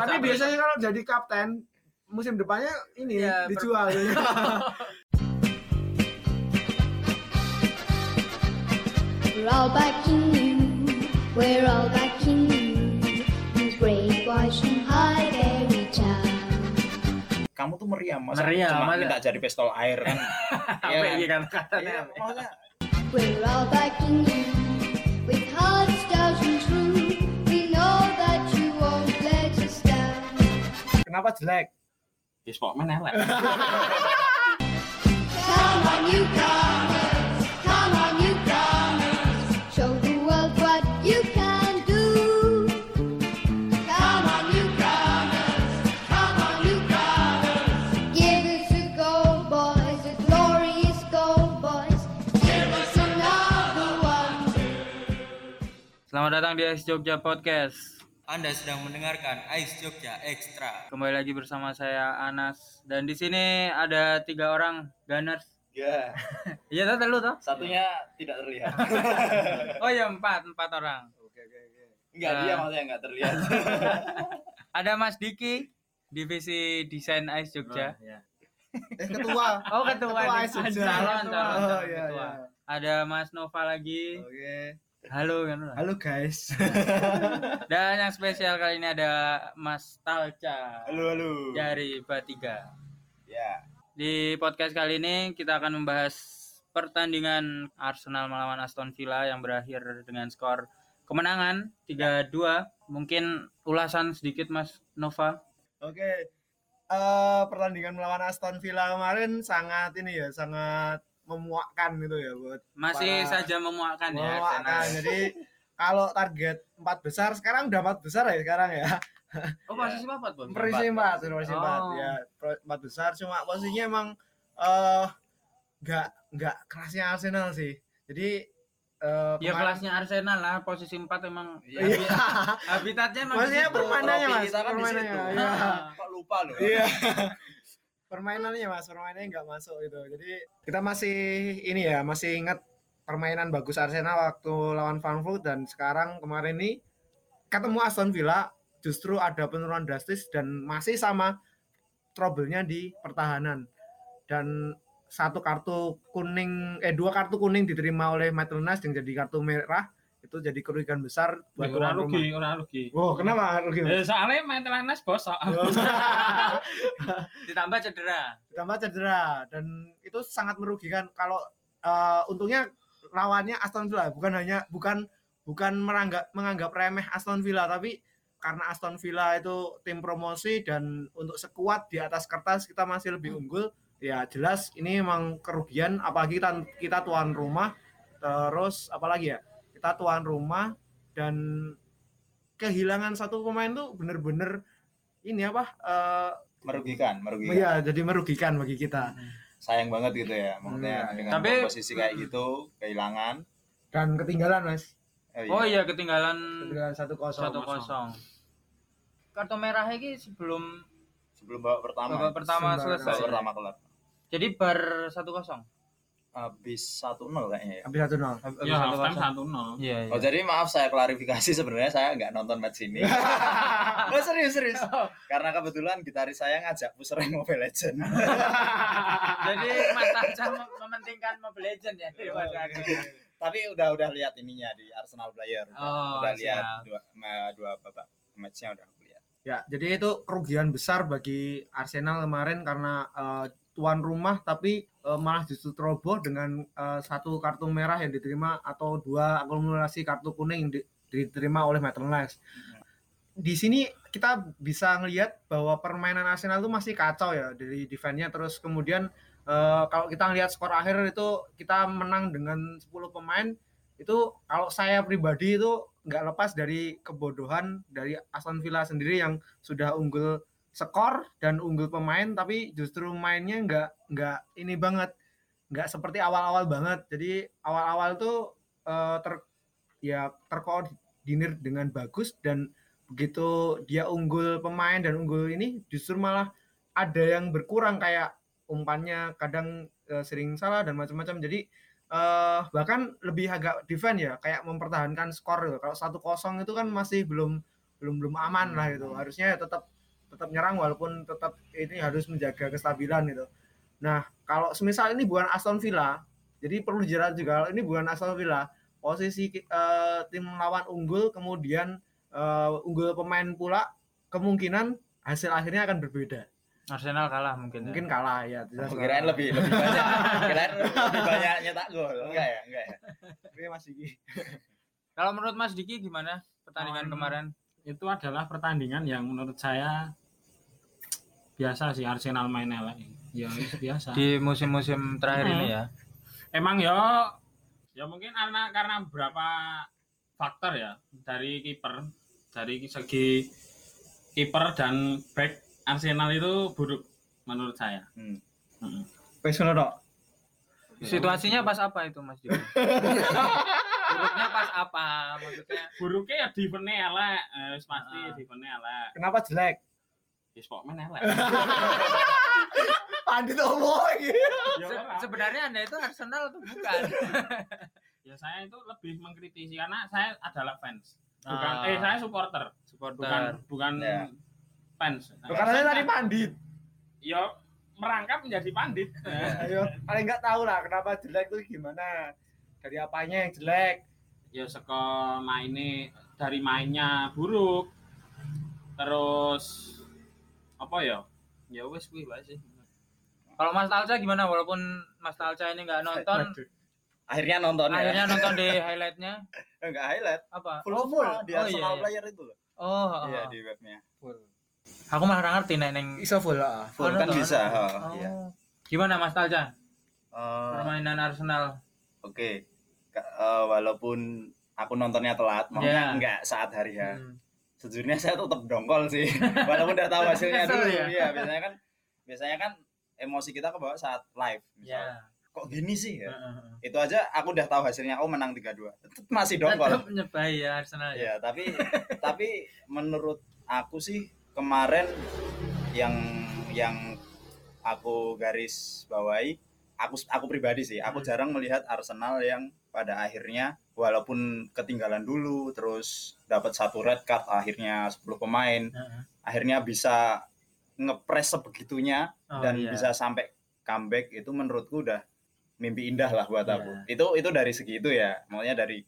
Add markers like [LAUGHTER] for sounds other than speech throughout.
Tapi biasanya kalau jadi kapten musim depannya ini Iya, per- dijual. [LAUGHS] We're all backing you. We're all backing you. You Highbury Town. Kamu tuh meriam, masa Meriam, cuma minta jadi pistol air kan? [LAUGHS] Apa kan? kata-katanya? Iya, maksudnya We're all backing you. With hearts Kenapa jelek? di Sportman elek. Come on, you comers. Come on, you comers. Show the world what you can do. Come on, you comers. Come on, you comers. Give us a go, boys. A glorious go, boys. Give us another one. Selamat datang di Ice Jogja Podcast. Anda sedang mendengarkan Ice Jogja Extra. Kembali lagi bersama saya Anas dan di sini ada tiga orang gunners. Ya, Iya [LAUGHS] tuh lu tuh. satunya tidak terlihat. [LAUGHS] Oh ya empat empat orang. Enggak, Ah. dia maksudnya enggak terlihat. [LAUGHS] Ada Mas Diki divisi desain Ice Jogja. Eh ketua. Oh ketua, Ketua. Ice Jogja. calon calon, Oh, calon iya, ketua. iya. Ada Mas Nova lagi. Oke. Halo kan. Halo guys. [LAUGHS] Dan yang spesial kali ini ada Mas Talca Halo, halo. dari Batiga. Ya. Di podcast kali ini kita akan membahas pertandingan Arsenal melawan Aston Villa yang berakhir dengan skor kemenangan 3-2. Mungkin ulasan sedikit Mas Nova. Oke. Eh pertandingan melawan Aston Villa kemarin sangat ini ya, sangat memuakkan gitu ya buat Masih para- saja memuakkan ya. memuakkan. Arsenal. Jadi kalau target empat besar sekarang udah empat besar ya sekarang ya. Oh, posisi apa, Bang? Posisi empat, posisi empat Oh. ya empat besar. Cuma posisinya emang eh nggak nggak kerasnya Arsenal sih. Jadi eh Ya kemarin- kelasnya Arsenal lah, posisi 4 emang Iya. habi- [LAUGHS] habitatnya emang Maksudnya di situ. permainannya mas, kan permainannya. situ. Iya. Kok lupa loh? Iya. [LAUGHS] permainannya mas, permainannya nggak masuk gitu. Jadi kita masih ini ya, masih ingat permainan bagus Arsenal waktu lawan Frankfurt dan sekarang kemarin ini ketemu Aston Villa justru ada penurunan drastis dan masih sama trouble-nya di pertahanan. Dan satu kartu kuning eh dua kartu kuning diterima oleh Maitland Niles yang jadi kartu merah itu jadi kerugian besar buat Ora tuan rugi, rumah. ora rugi. Wow, kenapa rugi? Eh, soalnya main tenanas bosok. [LAUGHS] Ditambah cedera. ditambah cedera dan itu sangat merugikan kalau eh, untungnya lawannya Aston Villa bukan hanya bukan bukan meranggap menganggap remeh Aston Villa tapi karena Aston Villa itu tim promosi dan untuk sekuat di atas kertas kita masih lebih unggul ya jelas ini memang kerugian apalagi kita kita tuan rumah terus apalagi ya kita tuan rumah dan kehilangan satu pemain tuh bener-bener ini apa eh, Merugikan, merugikan. ya jadi merugikan bagi kita Sayang banget gitu ya. Maksudnya Iya. dengan Tapi- posisi kayak gitu, kehilangan. dan ketinggalan mas Oh iya ketinggalan ketinggalan satu kosong 1-0. Kartu merah ini sebelum Sebelum babak pertama. babak pertama selesai. Babak pertama kelab. Jadi bar 1-0. Habis 1-0 kayaknya ya. habis satu nol Habis Ya, half time 1-0. 1-0. Iya, iya. Oh jadi maaf saya klarifikasi sebenarnya saya nggak nonton match ini. [LAUGHS] oh serius serius. Karena kebetulan gitaris saya ngajak push rank Mobile Legend. [LAUGHS] Jadi Mas Taca mem- mementingkan Mobile Legend ya daripada aku. Tapi udah udah lihat ininya di Arsenal Player. Udah, Oh, udah lihat dua dua babak matchnya udah aku lihat. ya jadi itu kerugian besar bagi Arsenal kemarin karena eh, tuan rumah tapi eh, malah justru teroboh dengan eh, satu kartu merah yang diterima atau dua akumulasi kartu kuning yang di- diterima oleh Maitland Niles. Di sini kita bisa ngelihat bahwa permainan Arsenal itu masih kacau ya dari defense-nya terus kemudian eh, kalau kita ngelihat skor akhir itu kita menang dengan 10 pemain itu kalau saya pribadi itu nggak lepas dari kebodohan dari Aston Villa sendiri yang sudah unggul skor dan unggul pemain tapi justru mainnya nggak nggak ini banget. Nggak seperti awal-awal banget. Jadi awal-awal tuh eh, ter ya terkoordinir dengan bagus dan begitu dia unggul pemain dan unggul ini justru malah ada yang berkurang. Kayak umpannya kadang eh, sering salah dan macam-macam. Jadi eh bahkan lebih agak defend ya kayak mempertahankan skor ya. kalau satu kosong itu kan masih belum belum belum aman lah itu harusnya ya tetap tetap nyerang walaupun tetap ini harus menjaga kestabilan itu nah kalau semisal ini bukan Aston Villa jadi perlu dijerat juga kalau ini bukan Aston Villa posisi eh, tim lawan unggul kemudian eh, unggul pemain pula kemungkinan hasil akhirnya akan berbeda Arsenal kalah mungkin. ya. mungkin kalah ya jelas kirain lebih lebih banyak. Kirain lebih banyak nyetak gol. Enggak ya, enggak ya. Oke, Mas Diki. Kalau menurut Mas Diki gimana pertandingan Oh, kemarin? itu adalah pertandingan yang menurut saya biasa sih Arsenal main elek. Ya itu biasa. Di musim-musim terakhir Hmm. ini ya. Emang ya ya mungkin karena karena beberapa faktor ya dari kiper dari segi kiper dan back Arsenal itu buruk menurut saya. Hmm. Mm. Tok. Situasinya pas apa itu Mas Diki? [LAUGHS] Buruknya pas apa maksudnya? Buruknya ya defense elek, eh, pasti Ah. defense elek. Kenapa jelek? Ya Sportman elek. [LAUGHS] Pandit omong. Ya, sebenarnya Anda itu Arsenal atau bukan? [LAUGHS] ya saya itu lebih mengkritisi karena saya adalah fans. Bukan Ah. eh saya supporter, bukan Supporter. bukan Ya. fans. Nah, Karena saya tadi pandit. ya merangkap menjadi pandit. [LAUGHS] Ayo, paling nggak tahu lah kenapa jelek tuh gimana. Dari apanya yang jelek? ya seko mainnya dari mainnya buruk. Terus apa ya? Ya wes kuwi wae sih. Kalau Mas Talca gimana? Walaupun Mas Talca ini nggak nonton, Akhirnya nonton ya. akhirnya nonton di [LAUGHS] highlightnya Enggak highlight. apa? Full oh, full di Oh, Arsenal iya, iya. player itu loh. Oh, Iya di webnya. full. Aku malah nggak ngerti nek neng. Iso full lah. Full kan bisa. Oh. Iya. Gimana Mas Talca? Eh, Permainan Arsenal. Oke. Eh, walaupun aku nontonnya telat, maksudnya Ya. enggak saat hari ya. Hmm. Sejujurnya saya tetap dongkol sih. [LAUGHS] walaupun udah tahu hasilnya dulu. ya? Iya, biasanya kan biasanya kan emosi kita kebawa saat live. Ya. Misal, Kok gini sih ya? Heeh. Itu aja aku udah tahu hasilnya. Oh menang 3-2. Tetep masih dongkol. Tetap nyebai ya Arsenal ya. Ya, tapi tapi menurut aku sih kemarin yang yang aku garis bawahi aku aku pribadi sih, aku Hmm. jarang melihat Arsenal yang pada akhirnya walaupun ketinggalan dulu terus dapat satu red card akhirnya 10 pemain Heeh. akhirnya bisa ngepres sebegitunya Oh, dan iya. bisa sampai comeback itu menurutku udah mimpi indah lah buat Iya. aku. Itu itu dari segi itu ya. Maksudnya dari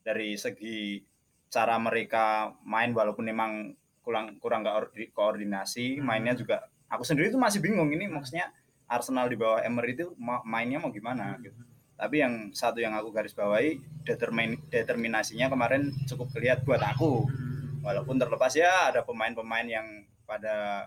dari segi cara mereka main walaupun memang kurang kurang koordi- koordinasi, Hmm. mainnya juga aku sendiri tuh masih bingung ini maksudnya Arsenal di bawah Emery itu ma- mainnya mau gimana Hmm. gitu. Tapi yang satu yang aku garis bawahi determin determinasinya kemarin cukup kelihatan buat aku Hmm. walaupun terlepas ya ada pemain-pemain yang pada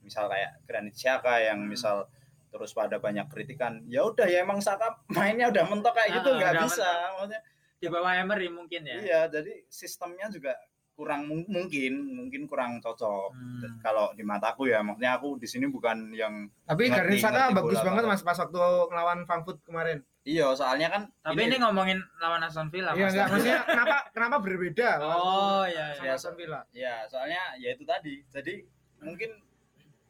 misal kayak Granit Xhaka yang misal terus pada banyak kritikan ya udah ya emang Saka mainnya udah mentok kayak gitu Ah, nggak udah bisa maksudnya Di bawah Emery mungkin ya. iya jadi sistemnya juga kurang mung- mungkin mungkin kurang cocok Hmm. kalau di mataku ya maksudnya aku di sini bukan yang Tapi Ngerti, Granit ngerti bagus banget. Mas pas waktu ngelawan Frankfurt kemarin. Iya soalnya kan Tapi ini, ngomongin lawan Aston Villa. Iya enggak maksudnya kenapa kenapa berbeda [LAUGHS] Oh iya. sama iya. Aston Villa? ya soalnya ya itu tadi jadi mungkin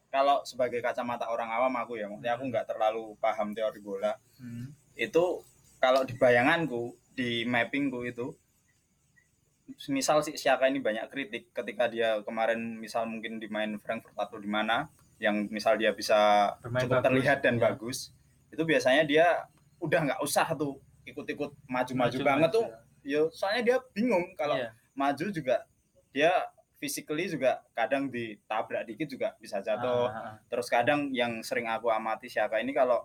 kalau sebagai kacamata orang awam aku ya maksudnya aku nggak terlalu paham teori bola Hmm. itu kalau di bayanganku di mappingku itu misal si Siaka ini banyak kritik ketika dia kemarin misal mungkin di main Frankfurt atau di mana yang misal dia bisa Bermain cukup bagus, terlihat dan ya. bagus itu biasanya dia udah nggak usah tuh ikut-ikut maju-maju Maju, banget tuh ya soalnya dia bingung kalau Iya. maju juga dia physically juga kadang ditabrak dikit juga bisa jatuh Ah, ah, ah. terus kadang yang sering aku amati Siaka ini kalau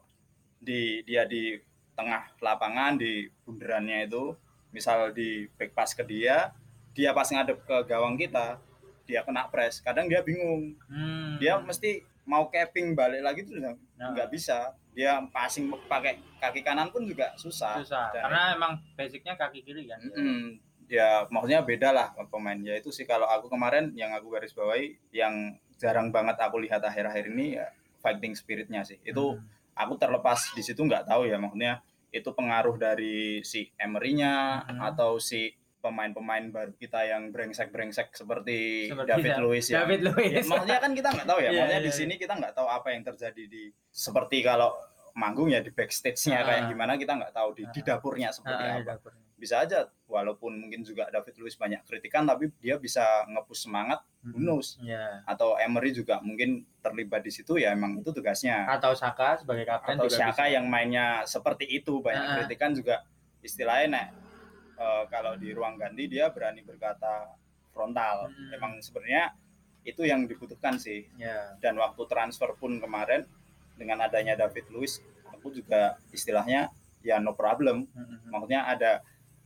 di dia di tengah lapangan di bundarannya itu misal di back pass ke dia dia pas ngadep ke gawang kita dia kena press kadang dia bingung Hmm. dia mesti mau capping balik lagi tuh Nah. nggak bisa dia passing pakai kaki kanan pun juga susah, susah Dan- karena emang basicnya kaki kiri kan. Mm-mm. ya maksudnya beda lah pemain ya itu sih kalau aku kemarin yang aku garis bawahi yang jarang banget aku lihat akhir-akhir ini ya fighting spiritnya sih itu Hmm. aku terlepas di situ nggak tahu ya maksudnya itu pengaruh dari si Emery-nya Hmm. atau si pemain-pemain baru kita yang brengsek-brengsek seperti, Seperti David Da- Luiz ya. David Luiz. Ya, maksudnya kan kita nggak tahu ya, Iya, maksudnya iya, di sini kita nggak tahu apa yang terjadi di seperti kalau manggung ya di backstage-nya Ah. kayak gimana kita nggak tahu di, di Ah. dapurnya seperti Ah, iya, apa. dapurnya. bisa aja walaupun mungkin juga David Luiz banyak kritikan tapi dia bisa ngepush semangat who knows Ya. atau Emery juga mungkin terlibat di situ ya emang itu tugasnya Atau Saka sebagai kapten atau juga Xhaka bisa. yang mainnya seperti itu banyak Ah, ah. kritikan juga istilahnya nek eh, kalau di ruang ganti dia berani berkata frontal. Hmm. emang sebenarnya itu yang dibutuhkan sih. Ya. dan waktu transfer pun kemarin dengan adanya David Luiz aku juga istilahnya ya no problem. Mm-mm. maksudnya ada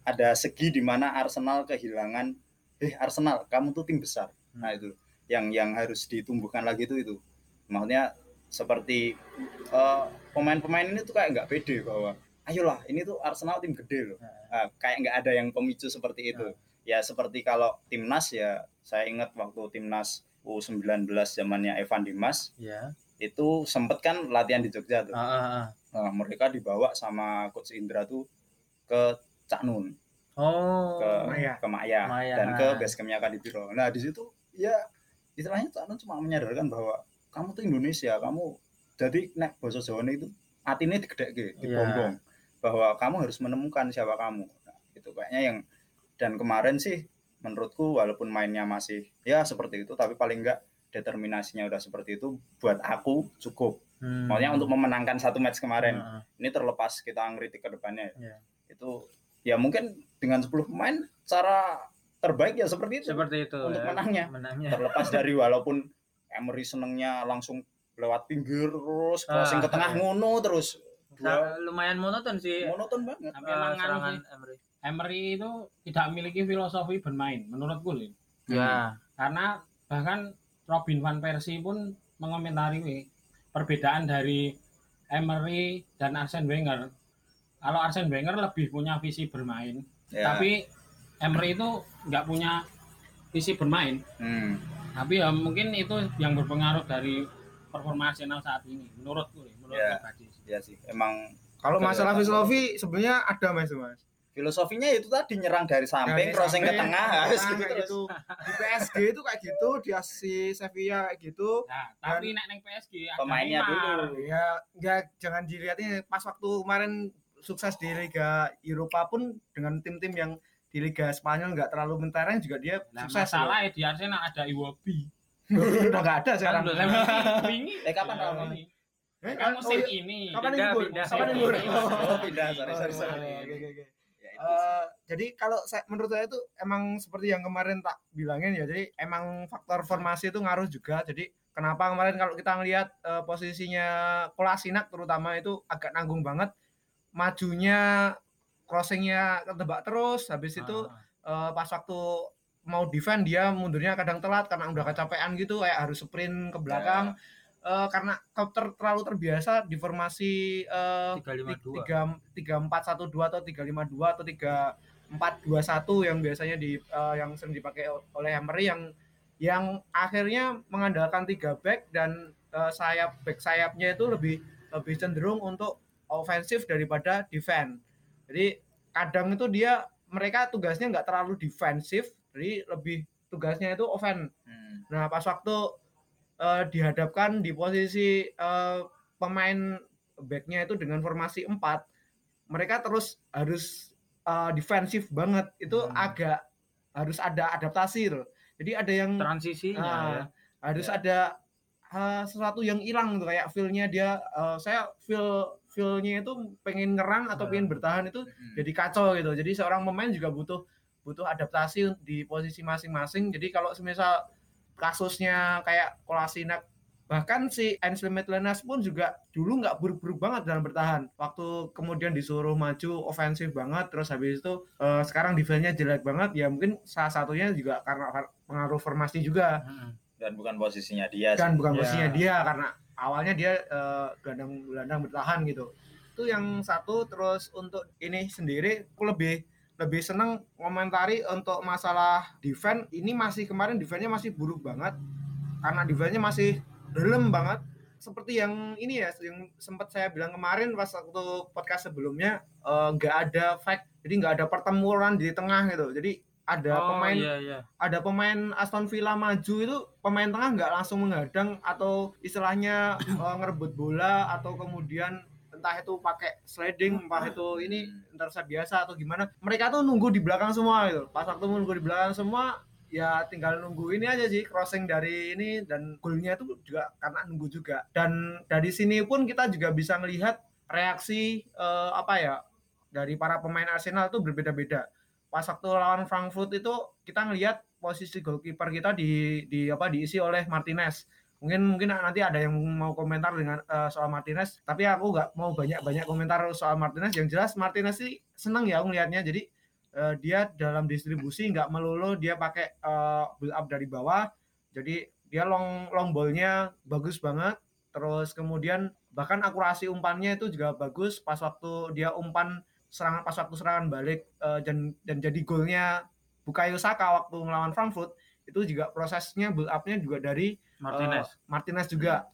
ada segi di mana Arsenal kehilangan eh Arsenal kamu tuh tim besar. Nah itu. Yang yang harus ditumbuhkan lagi itu itu. Maksudnya seperti eh, pemain-pemain ini tuh kayak nggak pede bahwa ayolah ini tuh Arsenal tim gede loh Ah, kayak nggak ada yang pemicu seperti itu ya seperti kalau timnas ya saya ingat waktu timnas U19 zamannya Evan Dimas Ya. itu sempet kan latihan di Jogja tuh Ah, ah, ah. Nah, mereka dibawa sama coach Indra tuh ke Cak Nun Oh. ke Maya. ke Maya, Maya. dan ke base campnya Kadipiro. Nah di situ ya istilahnya Cak Nun cuma menyadarkan bahwa kamu tuh Indonesia, kamu jadi nek bahasa Jawa itu hatinya digedek dibombong bahwa kamu harus menemukan siapa kamu. Nah, itu kayaknya yang dan kemarin sih menurutku walaupun mainnya masih ya seperti itu tapi paling enggak determinasinya udah seperti itu buat aku cukup. Hmm. Maunya untuk memenangkan satu match kemarin Ah, ah. ini terlepas kita ngeritik ke depannya Iya. itu ya mungkin dengan 10 pemain cara terbaik ya seperti itu Seperti itu. untuk ya. menangnya Menangnya. terlepas [LAUGHS] dari walaupun Emery senengnya langsung lewat pinggir terus crossing Ah, ke tengah iya. ngono terus Sa- lumayan monoton sih. monoton banget Tapi emang anu serangan sih, Emery. Emery itu tidak memiliki filosofi bermain menurutku loh. Ya. Karena bahkan Robin van Persie pun mengomentari perbedaan dari Emery dan Arsene Wenger. Kalau Arsene Wenger lebih punya visi bermain, ya. tapi Emery itu nggak punya visi bermain. Hmm. Tapi ya mungkin itu yang berpengaruh dari performa Arsenal saat ini menurutku, menurut Ya. pribadi. Ya sih emang Kalau masalah filosofi sebenarnya ada mas mas. filosofinya itu tadi nyerang dari samping Dari crossing ke tengah harus [LAUGHS] gitu terus gitu. Di PSG itu kayak gitu, di si Sevilla kayak gitu. Nah, tapi nek neng PSG Pemainnya dulu. Ya, ya jangan dilihatnya pas waktu kemarin sukses di Liga Eropa pun dengan tim-tim yang di Liga Spanyol nggak terlalu mentereng juga dia Nah, sukses. masalah ya di Arsenal ada Iwobi. [LAUGHS] Udah nggak ada sekarang. Kan udah wingi. Eh, kapan Ya, kapan? Eh, Kan musim iya. ini. Kapan libur? Kapan libur? oh pindah sorry sorry sorry oke, oke, oke. Ya. Eh, jadi kalau saya menurut saya itu emang seperti yang kemarin tak bilangin ya jadi emang faktor formasi itu ngaruh juga jadi kenapa kemarin kalau kita ngelihat eh, posisinya Kolasinak terutama itu agak nanggung banget majunya crossingnya ketebak terus habis itu Ah. eh, pas waktu mau defend dia mundurnya kadang telat karena udah kecapean gitu kayak harus sprint ke belakang Eh, karena kau ter- terlalu terbiasa di formasi eh, 352. tiga empat satu dua atau tiga lima dua atau tiga empat dua satu yang biasanya di eh, yang sering dipakai oleh Emery yang yang akhirnya mengandalkan tiga back dan eh, sayap back sayapnya itu lebih lebih cenderung untuk ofensif daripada defense. Jadi kadang itu dia mereka tugasnya nggak terlalu defensif, jadi lebih tugasnya itu offense. Hmm. Nah, pas waktu eh, dihadapkan di posisi eh, pemain backnya itu dengan formasi 4, mereka terus harus eh, defensif banget. Itu Hmm. agak harus ada adaptasi loh. Jadi ada yang Transisinya ah, ya. harus Ya. ada eh, sesuatu yang hilang tuh kayak feel-nya dia eh, saya feel feel-nya itu pengen nyerang atau pengen bertahan itu Hmm. jadi kacau gitu. Jadi seorang pemain juga butuh butuh adaptasi di posisi masing-masing. Jadi kalau semisal kasusnya kayak Kolasinak bahkan si Ainsley Maitland-Niles pun juga dulu nggak buruk-buruk banget dalam bertahan. Waktu kemudian disuruh maju ofensif banget, terus habis itu eh, sekarang defense-nya jelek banget. Ya mungkin salah satunya juga karena pengaruh formasi juga Mm-mm. dan bukan posisinya dia sih. dan bukan Ya. posisinya dia karena awalnya dia eh, gelandang gelandang bertahan gitu itu yang satu terus untuk ini sendiri aku lebih lebih seneng komentari untuk masalah defense. Ini masih kemarin defense-nya masih buruk banget. Karena defense-nya masih dalam banget. Seperti yang ini ya yang sempat saya bilang kemarin pas waktu podcast sebelumnya eh, nggak ada fight jadi nggak ada pertempuran di tengah gitu. Jadi ada Oh, pemain iya iya. ada pemain Aston Villa maju itu pemain tengah nggak langsung menghadang atau istilahnya eh, ngerebut bola atau kemudian entah itu pakai sliding entah itu ini intercept biasa atau gimana. Mereka tuh nunggu di belakang semua gitu. Pas waktu nunggu di belakang semua ya tinggal nunggu ini aja sih crossing dari ini dan golnya itu juga karena nunggu juga. Dan dari sini pun kita juga bisa melihat reaksi eh, apa ya dari para pemain Arsenal itu berbeda-beda. Pas waktu lawan Frankfurt itu kita ngelihat posisi goalkeeper kita di di apa diisi oleh Martinez mungkin mungkin nanti ada yang mau komentar dengan eh, soal Martinez. Tapi aku nggak mau banyak banyak komentar soal Martinez. Yang jelas Martinez sih seneng ya aku ngelihatnya jadi eh, dia dalam distribusi nggak melulu dia pakai eh, build up dari bawah. Jadi dia long long ballnya bagus banget. Terus kemudian bahkan akurasi umpannya itu juga bagus pas waktu dia umpan serangan pas waktu serangan balik eh, dan dan jadi golnya Bukayo Saka waktu melawan Frankfurt. Itu juga prosesnya build up-nya juga dari Martinez. eh, Martinez juga.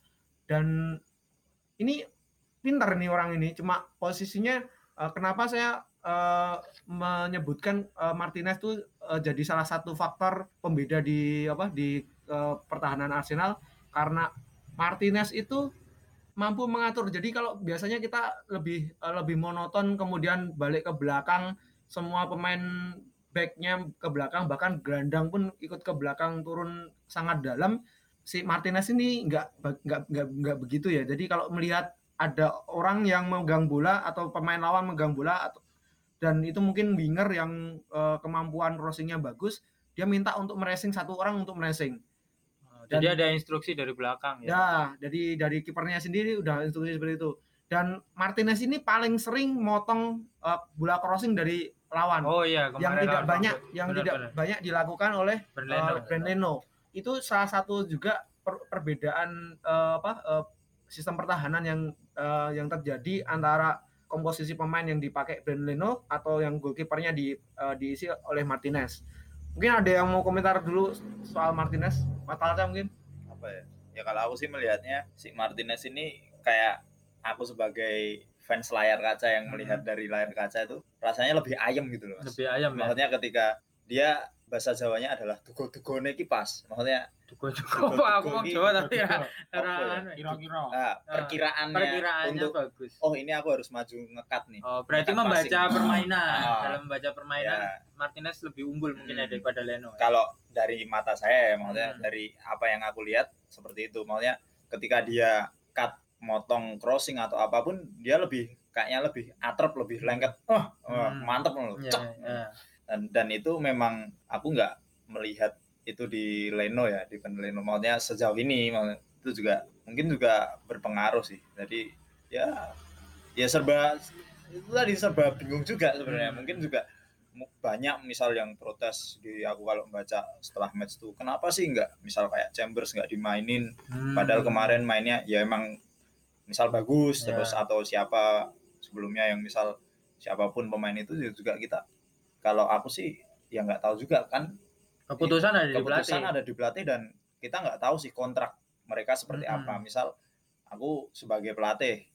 Dan ini pintar nih orang ini. Cuma posisinya eh, kenapa saya eh, menyebutkan eh, Martinez tuh eh, jadi salah satu faktor pembeda di apa di eh, pertahanan Arsenal. Karena Martinez itu mampu mengatur. Jadi kalau biasanya kita lebih eh, lebih monoton kemudian balik ke belakang semua pemain backnya ke belakang bahkan gelandang pun ikut ke belakang turun sangat dalam si Martinez ini nggak nggak nggak nggak begitu ya jadi kalau melihat ada orang yang memegang bola atau pemain lawan memegang bola atau dan itu mungkin winger yang eh, kemampuan crossingnya bagus dia minta untuk meracing satu orang untuk meracing dan- Jadi ada instruksi dari belakang ya. Ya, jadi dari kipernya sendiri udah instruksi seperti itu. Dan Martinez ini paling sering motong eh, bola crossing dari lawan. Oh iya, yang tidak banyak, yang Benar, tidak benar. banyak dilakukan oleh eh, Leno. Itu salah satu juga per- perbedaan eh, apa eh, sistem pertahanan yang eh, yang terjadi antara komposisi pemain yang dipakai Leno atau yang goalkeepernya di eh, diisi oleh Martinez. Mungkin ada yang mau komentar dulu soal Martinez? Matalca mungkin? apa ya ya kalau aku sih melihatnya si Martinez ini kayak aku sebagai fans layar kaca yang melihat dari layar kaca itu rasanya lebih ayem gitu loh mas Lebih ayam ya. maksudnya ketika dia bahasa Jawanya adalah tugo-tugone kipas maksudnya Dugo dugo. Aku mau Jawa tapi ya. apa [LAUGHS] ya? Orang- Kira-kira. nah, perkiraannya Perkiraannya untuk bagus. oh ini aku harus maju ngekat nih Oh, berarti Ngekat membaca passing. permainan. Ah. Dalam membaca permainan Ya. Martinez lebih unggul mungkin ya Hmm. daripada Leno. ya. kalau dari mata saya maksudnya Hmm. dari apa yang aku lihat seperti itu maksudnya ketika dia cut motong crossing atau apa pun dia lebih kayaknya lebih atrap lebih lengket oh, oh, Hmm. mantep loh Iya, cek. Dan dan itu memang aku nggak melihat itu di Leno ya di Leno maksudnya sejauh ini itu juga mungkin juga berpengaruh sih jadi ya ya serba itu tadi serba bingung juga sebenarnya Hmm. mungkin juga banyak misal yang protes di aku kalau membaca setelah match tuh kenapa sih nggak misal kayak Chambers nggak dimainin Hmm. padahal kemarin mainnya ya emang misal bagus Ya. terus atau siapa sebelumnya yang misal siapa pun pemain itu juga kita kalau aku sih ya nggak tahu juga kan keputusan ada di keputusan pelatih. ada di pelatih dan kita nggak tahu sih kontrak mereka seperti Mm-mm. apa misal aku sebagai pelatih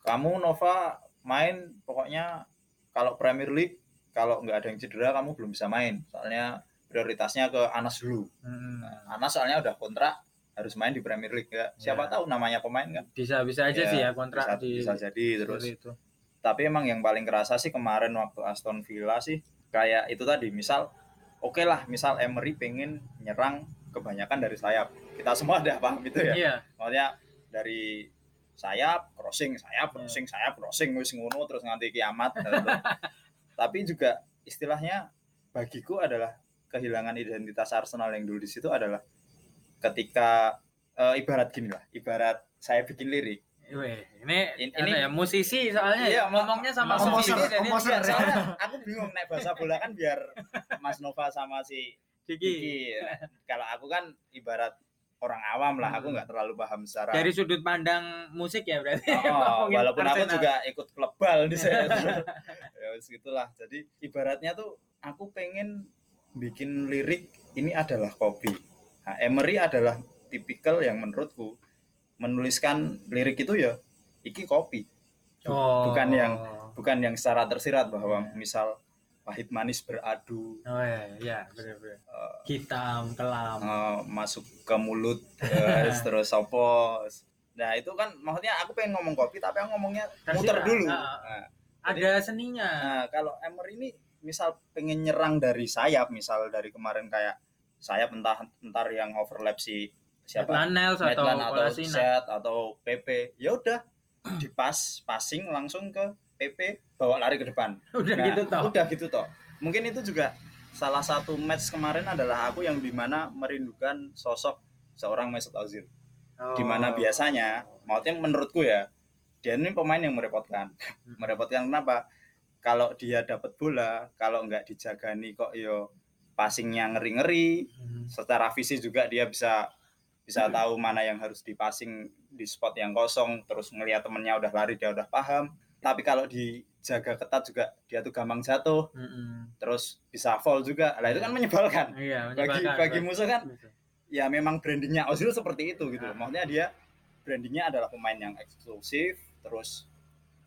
kamu Nova main pokoknya kalau Premier League kalau nggak ada yang cedera kamu belum bisa main soalnya prioritasnya ke Anas dulu Hmm. Nah, Anas soalnya udah kontrak harus main di Premier League ya siapa Ya. tahu namanya pemain kan Bisa bisa aja Ya, sih ya kontrak bisa, di bisa jadi terus itu. tapi emang yang paling kerasa sih kemarin waktu Aston Villa sih kayak itu tadi misal oke lah misal Emery pengen nyerang kebanyakan dari sayap kita semua ada paham itu ya Iya. maksudnya dari sayap crossing sayap crossing sayap crossing wis ngono terus nganti kiamat gitu. [LAUGHS] tapi juga istilahnya bagiku adalah kehilangan identitas Arsenal yang dulu di situ adalah ketika eh, ibarat gini lah ibarat saya bikin lirik ini In- ini ini- ya musisi soalnya Iya, ya ngomongnya sama komposer, musisi komposer. soalnya aku bingung naik bahasa bola kan biar Mas Nova sama si Diki. Kiki kalau aku kan ibarat orang awam lah aku Hmm. nggak terlalu paham secara Dari sudut pandang musik ya berarti. Oh, [LAUGHS] walaupun aku juga ikut klub bal di saya [LAUGHS] ya wis gitulah jadi ibaratnya tuh aku pengen bikin lirik ini adalah kopi nah, Emery adalah tipikal yang menurutku menuliskan lirik itu ya iki kopi Oh. bukan yang- bukan yang secara tersirat bahwa misal pahit manis beradu Oh iya, iya benar-benar. eh, Hitam, kelam. eh, masuk ke mulut [LAUGHS] eh, terus sopo Nah itu kan maksudnya aku pengen ngomong kopi tapi aku ngomongnya Tersirat, muter dulu. ah. Nah, Ada seninya. Nah, kalau Emer ini misal pengen nyerang dari sayap, misal dari kemarin kayak sayap entah entar yang overlap si siapa? Lanels atau atau. Set atau PP. Ya udah dipas passing langsung ke PP bawa lari ke depan. [LAUGHS] Udah Nah, gitu toh. Udah gitu toh. Mungkin itu juga salah satu match kemarin adalah aku yang di mana merindukan sosok seorang Mesut Ozil. Oh. Di mana biasanya, maksudnya menurutku ya, dia ini pemain yang merepotkan. Hmm. merepotkan kenapa? Kalau dia dapat bola, kalau nggak dijagani kok yo passingnya ngeri-ngeri. Hmm. Secara fisik juga dia bisa bisa tahu mana yang harus dipassing di spot yang kosong, terus ngelihat temennya udah lari dia udah paham. Tapi kalau dijaga ketat juga dia tuh gampang jatuh, Mm-mm. terus bisa fall juga. Lah itu kan menyebalkan. Iya, Bagi menyebalkan. bagi musuh kan Betul. ya memang brandingnya Ozil seperti itu gitu. Ah. Maksudnya dia brandingnya adalah pemain yang eksklusif, terus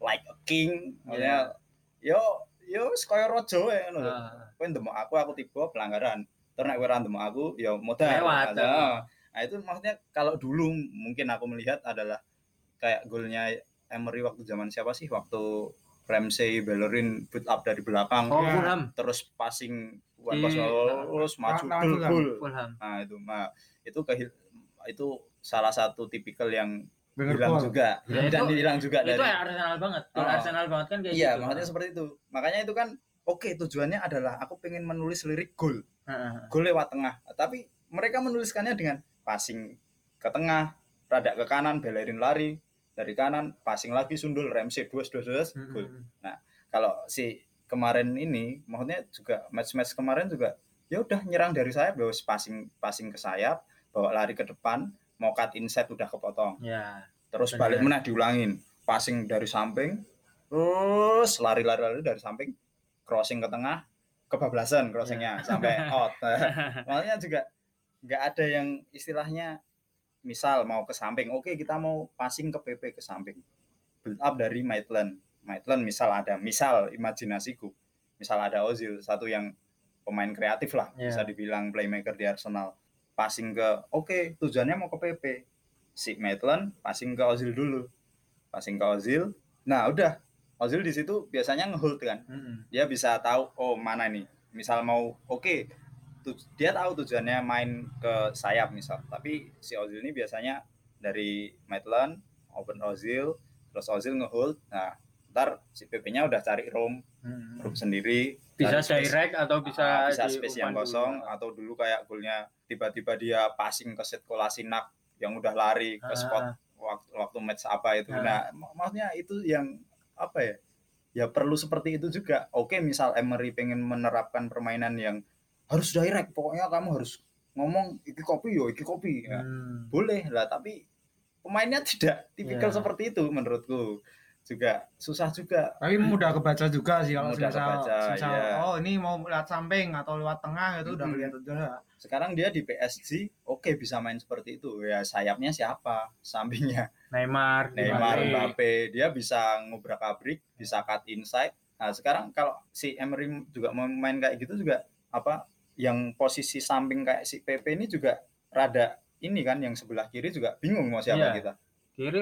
like a king. Maksudnya yo yo kaya rojo ya ngono. Ah. Kowe ndemok aku aku tiba pelanggaran. Terus nek kowe ora ndemok aku ya modal. Lewat, Nah, nah, itu maksudnya kalau dulu mungkin aku melihat adalah kayak golnya Emery waktu zaman siapa sih? Waktu Ramsey Bellerin build up dari belakang Oh, Ya. Terus passing bukan Di- pas maju gol Fulham. gol. Fulham. Nah, itu mah itu kehil itu salah satu tipikal yang Wenger hilang juga Ya, dan itu- hilang juga Itu dari Arsenal banget. Kalau Oh. Arsenal banget kan kayak iya gitu. makanya seperti itu makanya itu kan oke tujuannya adalah aku pengen menulis lirik gol Heeh. gol lewat tengah tapi mereka menuliskannya dengan passing ke tengah rada ke kanan belerin lari dari kanan passing lagi sundul Ramsey dua dua dua gol Mm-mm. kalau si kemarin ini maksudnya juga match-match kemarin juga ya udah nyerang dari sayap ya wes passing passing ke sayap bawa lari ke depan mau cut inside udah kepotong Ya. terus Benar. balik menah diulangin passing dari samping terus lari-lari lari dari samping crossing ke tengah kebablasan crossingnya sampai [LAUGHS] out makanya juga nggak ada yang istilahnya misal mau ke samping oke kita mau passing ke PP ke samping. Build up dari Maitland. Maitland misal ada misal imajinasiku misal ada Ozil satu yang pemain kreatif lah Iya. bisa dibilang playmaker di Arsenal. Passing ke oke tujuannya mau ke PP si Maitland passing ke Ozil dulu. Passing ke Ozil. Nah udah. Ozil di situ biasanya ngehold kan. Mm-mm. dia bisa tahu oh mana nih misal mau oke tu- dia tahu tujuannya main ke sayap misal tapi si Ozil ini biasanya dari Maitland open Ozil terus Ozil ngehold nah ntar si PP-nya udah cari room Mm-mm. room sendiri Bisa space. direct atau bisa Ah, bisa di space yang kosong dulu. atau dulu kayak golnya tiba-tiba dia passing ke set Kolasinac yang udah lari ke Ah. spot waktu waktu match apa itu Ah. nah mak- maksudnya itu yang apa ya ya perlu seperti itu juga oke misal Emery pengen menerapkan permainan yang harus direct pokoknya kamu harus ngomong iki kopi yo iki kopi ya, Hmm. boleh lah tapi pemainnya [LAUGHS] tidak tipikal Ya. seperti itu menurutku juga susah juga Tapi mudah kebaca juga sih kalau Mudah misal, kebaca, misal, iya. oh ini mau lewat samping atau lewat tengah itu udah Mm-mm. kelihatan juga. sekarang dia di PSG oke bisa main seperti itu ya sayapnya siapa sampingnya Neymar, Neymar Mbappe. Mbappe dia bisa ngobrak abrik bisa cut inside nah sekarang kalau si Emery juga mau main kayak gitu juga apa yang posisi samping kayak si PP ini juga rada ini kan yang sebelah kiri juga bingung mau siapa Iya. kita Kiri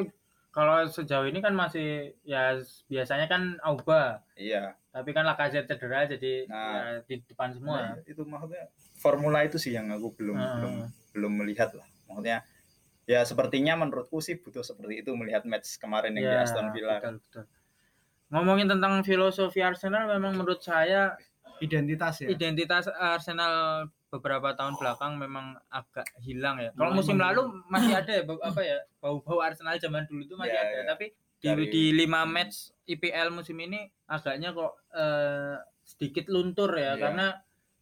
kalau sejauh ini kan masih ya biasanya kan Auba, iya tapi kan Lacazette cedera jadi Nah. ya, di depan semua. Nah, itu maksudnya formula itu sih yang aku belum Ah. belum belum melihat lah maksudnya ya sepertinya menurutku sih butuh seperti itu melihat match kemarin yang di Ya, Aston Villa betul, betul. Ngomongin tentang filosofi Arsenal memang menurut saya Identitas ya. identitas Arsenal beberapa tahun belakang memang agak hilang ya. Kalau Mulai musim lalu masih ada ya bau- apa ya bau-bau Arsenal zaman dulu itu masih Ya, ada, ya. tapi di Dari- di lima match IPL musim ini agaknya kok eh, sedikit luntur ya Iya. karena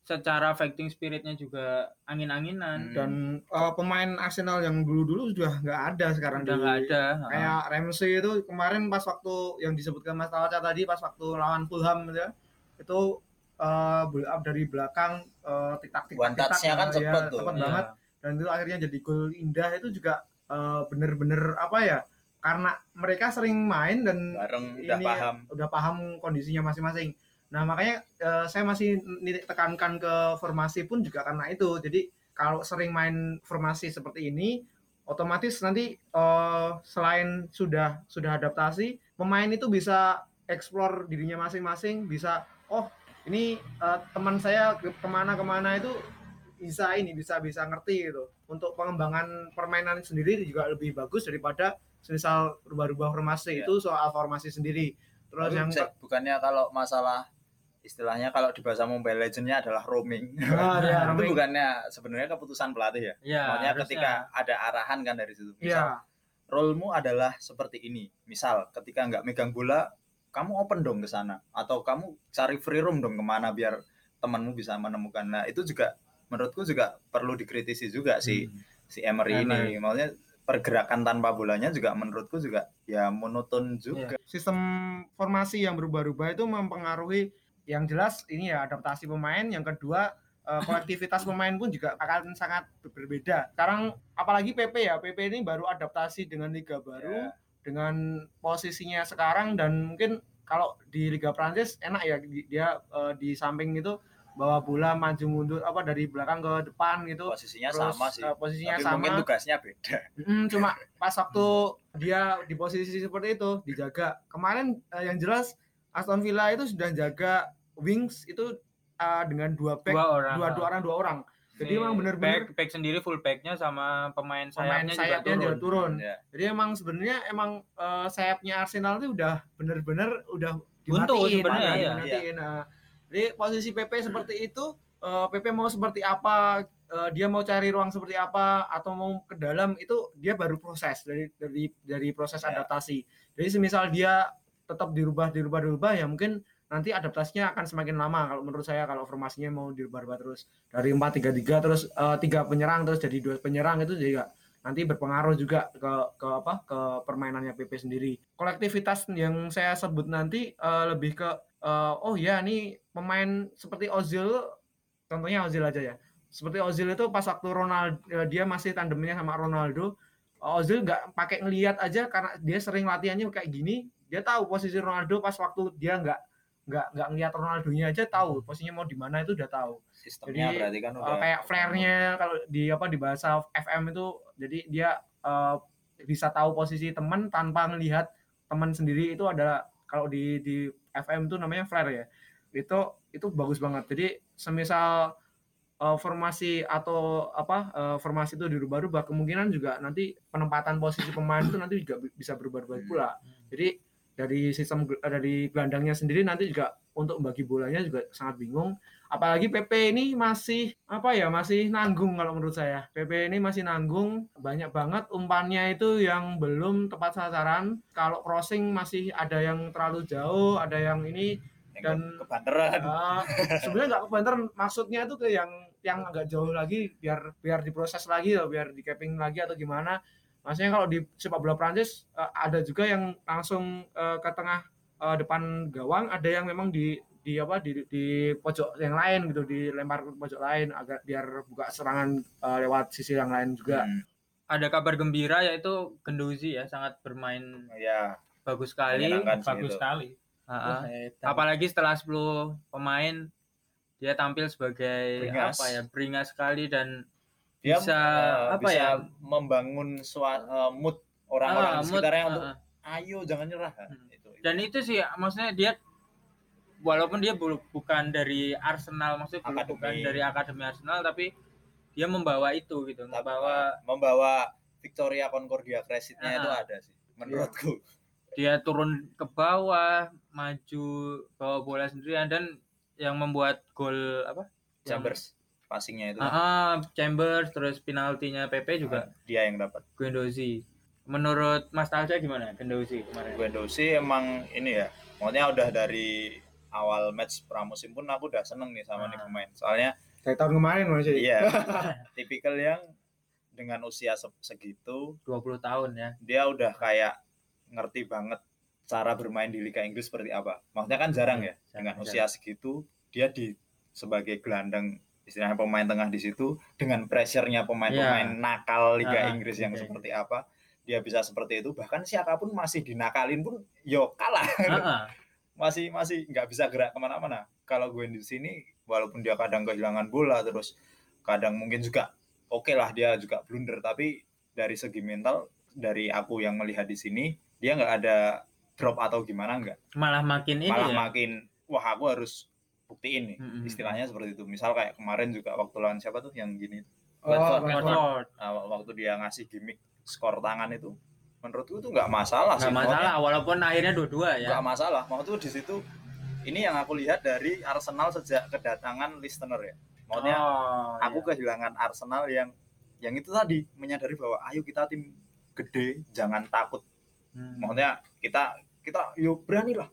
secara fighting spiritnya juga Hmm. angin-anginan Dan eh, pemain Arsenal yang dulu-dulu sudah nggak ada sekarang udah di- nggak ada. Kayak Ramsey itu kemarin pas waktu yang disebutkan Mas Tawaca tadi pas waktu lawan Fulham gitu ya, itu eh, build up dari belakang eh, tik-tak tik-tak One touch-nya kan ya, cepet tuh. cepet Iya. banget dan itu akhirnya jadi gol indah itu juga eh, bener-bener apa ya karena mereka sering main dan bareng udah ini paham udah paham kondisinya masing-masing. Nah makanya eh, saya masih tekankan ke formasi pun juga karena itu. Jadi kalau sering main formasi seperti ini, otomatis nanti eh, selain sudah sudah adaptasi pemain itu bisa explore dirinya masing-masing bisa oh ini eh, teman saya ke- ke mana-kemana itu bisa ini bisa bisa ngerti gitu untuk pengembangan permainan sendiri juga lebih bagus daripada misal rubah-rubah formasi Iya. itu soal formasi sendiri terus Tapi yang se- bukannya kalau masalah istilahnya kalau di bahasa Mobile Legends-nya adalah roaming. Ah, ya, itu roaming. bukannya sebenarnya keputusan pelatih ya. Ya, Maksudnya harusnya. ketika ada arahan kan dari situ. Iya, Misal, role-mu adalah seperti ini. Misal ketika nggak megang bola, kamu open dong ke sana atau kamu cari free room dong ke mana biar temanmu bisa menemukan. Nah, itu juga menurutku juga perlu dikritisi juga si Hmm. si Emery Emery. ini. Maksudnya pergerakan tanpa bolanya juga menurutku juga ya monoton juga. sistem formasi yang berubah-ubah itu mempengaruhi yang jelas ini ya adaptasi pemain yang kedua eh, kolektivitas pemain pun juga akan sangat berbeda sekarang apalagi PP ya PP ini baru adaptasi dengan liga baru Ya. Dengan posisinya sekarang dan mungkin kalau di Liga Prancis enak ya di- dia eh, di samping itu bawa bola maju mundur apa dari belakang ke depan gitu Posisinya Terus, sama sih. eh, posisinya Tapi sama mungkin tugasnya beda. Mm, cuma [LAUGHS] pas waktu dia di posisi seperti itu dijaga. Kemarin eh, yang jelas Aston Villa itu sudah jaga wings itu eh, dengan dua back, dua orang dua, dua orang dua orang. Jadi Ini emang bener-bener back, back sendiri full backnya sama pemain pemain sayapnya, sayapnya juga juga turun. turun. Ya. Jadi emang sebenarnya emang eh, sayapnya Arsenal itu udah bener-bener udah dimatiin, sebenarnya, iya. dimatiin. Nah, jadi posisi PP seperti itu, eh, PP mau seperti apa, eh, dia mau cari ruang seperti apa atau mau ke dalam itu dia baru proses dari dari dari proses Ya. adaptasi. Jadi semisal dia tetap dirubah dirubah dirubah ya mungkin nanti adaptasinya akan semakin lama kalau menurut saya kalau formasinya mau dirubah-rubah terus dari 4-3-3 terus eh, tiga penyerang terus jadi dua penyerang itu juga nanti berpengaruh juga ke ke apa ke permainannya PP sendiri. Kolektivitas yang saya sebut nanti eh, lebih ke eh, oh ya ini pemain seperti Ozil contohnya Ozil aja ya. Seperti Ozil itu pas waktu Ronaldo dia masih tandemnya sama Ronaldo, Ozil nggak pakai ngelihat aja karena dia sering latihannya kayak gini, dia tahu posisi Ronaldo pas waktu dia nggak nggak nggak ngelihat Ronaldonya aja tahu posisinya mau di mana itu udah tahu. Sistemnya Jadi, berarti kan Uh, udah kayak flare-nya kalau di apa di bahasa FM itu jadi dia uh, bisa tahu posisi teman tanpa melihat teman sendiri itu adalah kalau di di FM itu namanya flare ya. Itu itu bagus banget. Jadi semisal uh, formasi atau apa uh, formasi itu dirubah-rubah kemungkinan juga nanti penempatan posisi pemain itu nanti juga bi- bisa berubah-ubah pula. Jadi dari sistem gel- dari gelandangnya sendiri nanti juga untuk bagi bolanya juga sangat bingung. Apalagi PP ini masih apa ya masih nanggung kalau menurut saya. PP ini masih nanggung banyak banget umpannya itu yang belum tepat sasaran. Kalau crossing masih ada yang terlalu jauh ada yang ini dan- kebanteran. Ah, sebenarnya nggak kebanter maksudnya itu ke yang yang agak jauh lagi biar biar diproses lagi loh biar di capping lagi atau gimana maksudnya kalau di sepak bola Prancis eh, ada juga yang langsung eh, ke tengah eh, depan gawang ada yang memang di di apa di, di pojok yang lain gitu dilempar ke pojok lain agar biar buka serangan eh, lewat sisi yang lain juga Hmm, Ada kabar gembira yaitu Genduzi ya sangat bermain ya, bagus sekali. bagus itu. sekali. Edan. Apalagi setelah 10 pemain dia tampil sebagai Beringas. apa ya beringas sekali dan Dia bisa eh, apa bisa ya membangun sua- eh, mood orang-orang ah, di mood, sekitarnya ah, untuk ah. ayo jangan nyerah. Hmm. Itu. dan itu sih maksudnya dia walaupun dia bu- bukan dari Arsenal maksudnya Akademi. bukan dari akademi Arsenal tapi dia membawa itu gitu Tapi, membawa membawa Victoria Concordia Crescitnya Ah. itu ada sih menurutku. dia turun ke bawah maju bawa bola sendirian dan yang membuat gol apa Chambers passingnya itu Ah, ah, Chambers terus penaltinya PP juga dia yang dapat. Guendouzi menurut Mas Talca gimana Guendouzi kemarin Guendouzi emang ini ya, maksudnya udah dari awal match pramusim pun aku udah seneng nih sama nih Ah. pemain. Soalnya kayak tahun kemarin masih iya, [LAUGHS] tipikal yang dengan usia se- segitu 20 tahun ya dia udah kayak ngerti banget cara bermain di Liga Inggris seperti apa. Maksudnya kan jarang ya Jarang, dengan jarang. usia segitu dia di sebagai gelandang istilahnya pemain tengah di situ dengan pressure-nya pemain-pemain nakal Liga Ah, Inggris yang Liga seperti apa dia bisa seperti itu. Bahkan siapa pun masih dinakalin pun yo kalah. Ah, masih masih nggak bisa gerak ke mana-mana. Kalau gue di sini walaupun dia kadang kehilangan bola terus kadang mungkin juga oke lah dia juga blunder. Tapi dari segi mental dari aku yang melihat di sini dia nggak ada drop atau gimana nggak. Malah makin ini malah ya. makin wah aku harus buktiin nih Mm-mm. istilahnya seperti itu misal kayak kemarin juga waktu lawan siapa tuh yang gini Watford. Watford. Nah, waktu dia ngasih gimmick skor tangan itu menurutku itu nggak masalah sih Nggak masalah walaupun akhirnya dua-dua ya. nggak masalah maksudku di situ ini yang aku lihat dari Arsenal sejak kedatangan listener ya maksudnya oh, aku kehilangan Arsenal yang yang itu tadi menyadari bahwa ayo kita tim gede jangan takut Hmm. maksudnya kita kita yo berani lah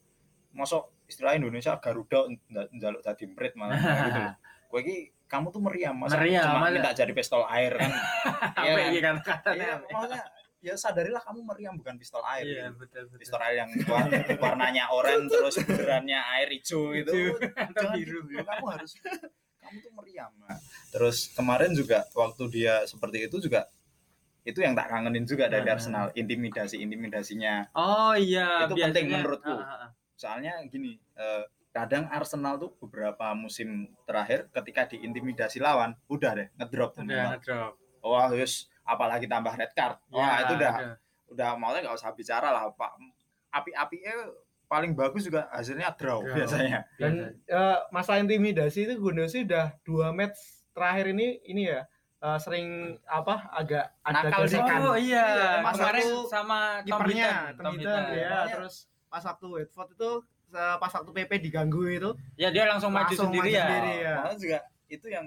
masuk istilah Indonesia Garuda njaluk jadi mbret malah [LAUGHS] gitu. Kowe iki kamu tuh meriam masa Meriam, cuma malah- minta jadi pistol air kan [LAUGHS] Apa Iya kan? kan katanya? Iya, maksudnya ya sadarilah kamu meriam bukan pistol air Iya, gitu. betul betul. pistol air yang war- warnanya oranye terus benerannya air hijau itu atau biru. gitu. kamu harus kamu tuh meriam Nah, terus kemarin juga waktu dia seperti itu juga itu yang tak kangenin juga dari Hmm. Arsenal intimidasi intimidasinya Oh iya, Itu penting biasanya- menurutku. Ah, ah, ah. Soalnya gini eh, kadang Arsenal tuh beberapa musim terakhir ketika diintimidasi lawan udah deh ngedrop tuh Udah mental. ngedrop. wah terus apalagi tambah red card wah Ya, itu udah ada. udah maunya nggak usah bicara lah pak api-api paling bagus juga hasilnya draw Draw. biasanya Dan eh, masalah intimidasi itu Gundosi udah dua match terakhir ini ini ya eh, sering apa agak ada Nakal sih. gesekan. Oh iya, pas kemarin sama kipernya Tom ya Makanya- terus pas waktu Watford itu pas waktu PP diganggu itu Ya dia langsung, maju Langsung sendiri maju ya. sendiri. Makanya juga itu yang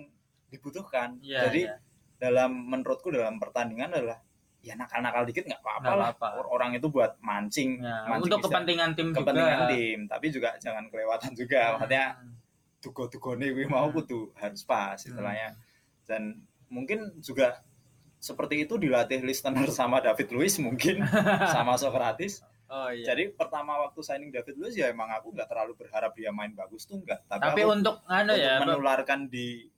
dibutuhkan Iya, jadi iya. dalam menurutku dalam pertandingan adalah ya nakal-nakal dikit nggak apa-apa lah. Or- orang itu buat mancing, Ya, mancing untuk bisa- kepentingan tim kepentingan juga. tim tapi juga jangan kelewatan juga maksudnya Hmm. tugo-tugone kuwi mau Hmm. kudu harus pas istilahnya dan mungkin juga seperti itu dilatih listener sama David Luiz mungkin [LAUGHS] sama Socrates Oh iya. jadi pertama waktu signing David Luiz ya emang aku nggak terlalu berharap dia main bagus tuh enggak tapi, Tapi aku untuk anu untuk ya, menularkan di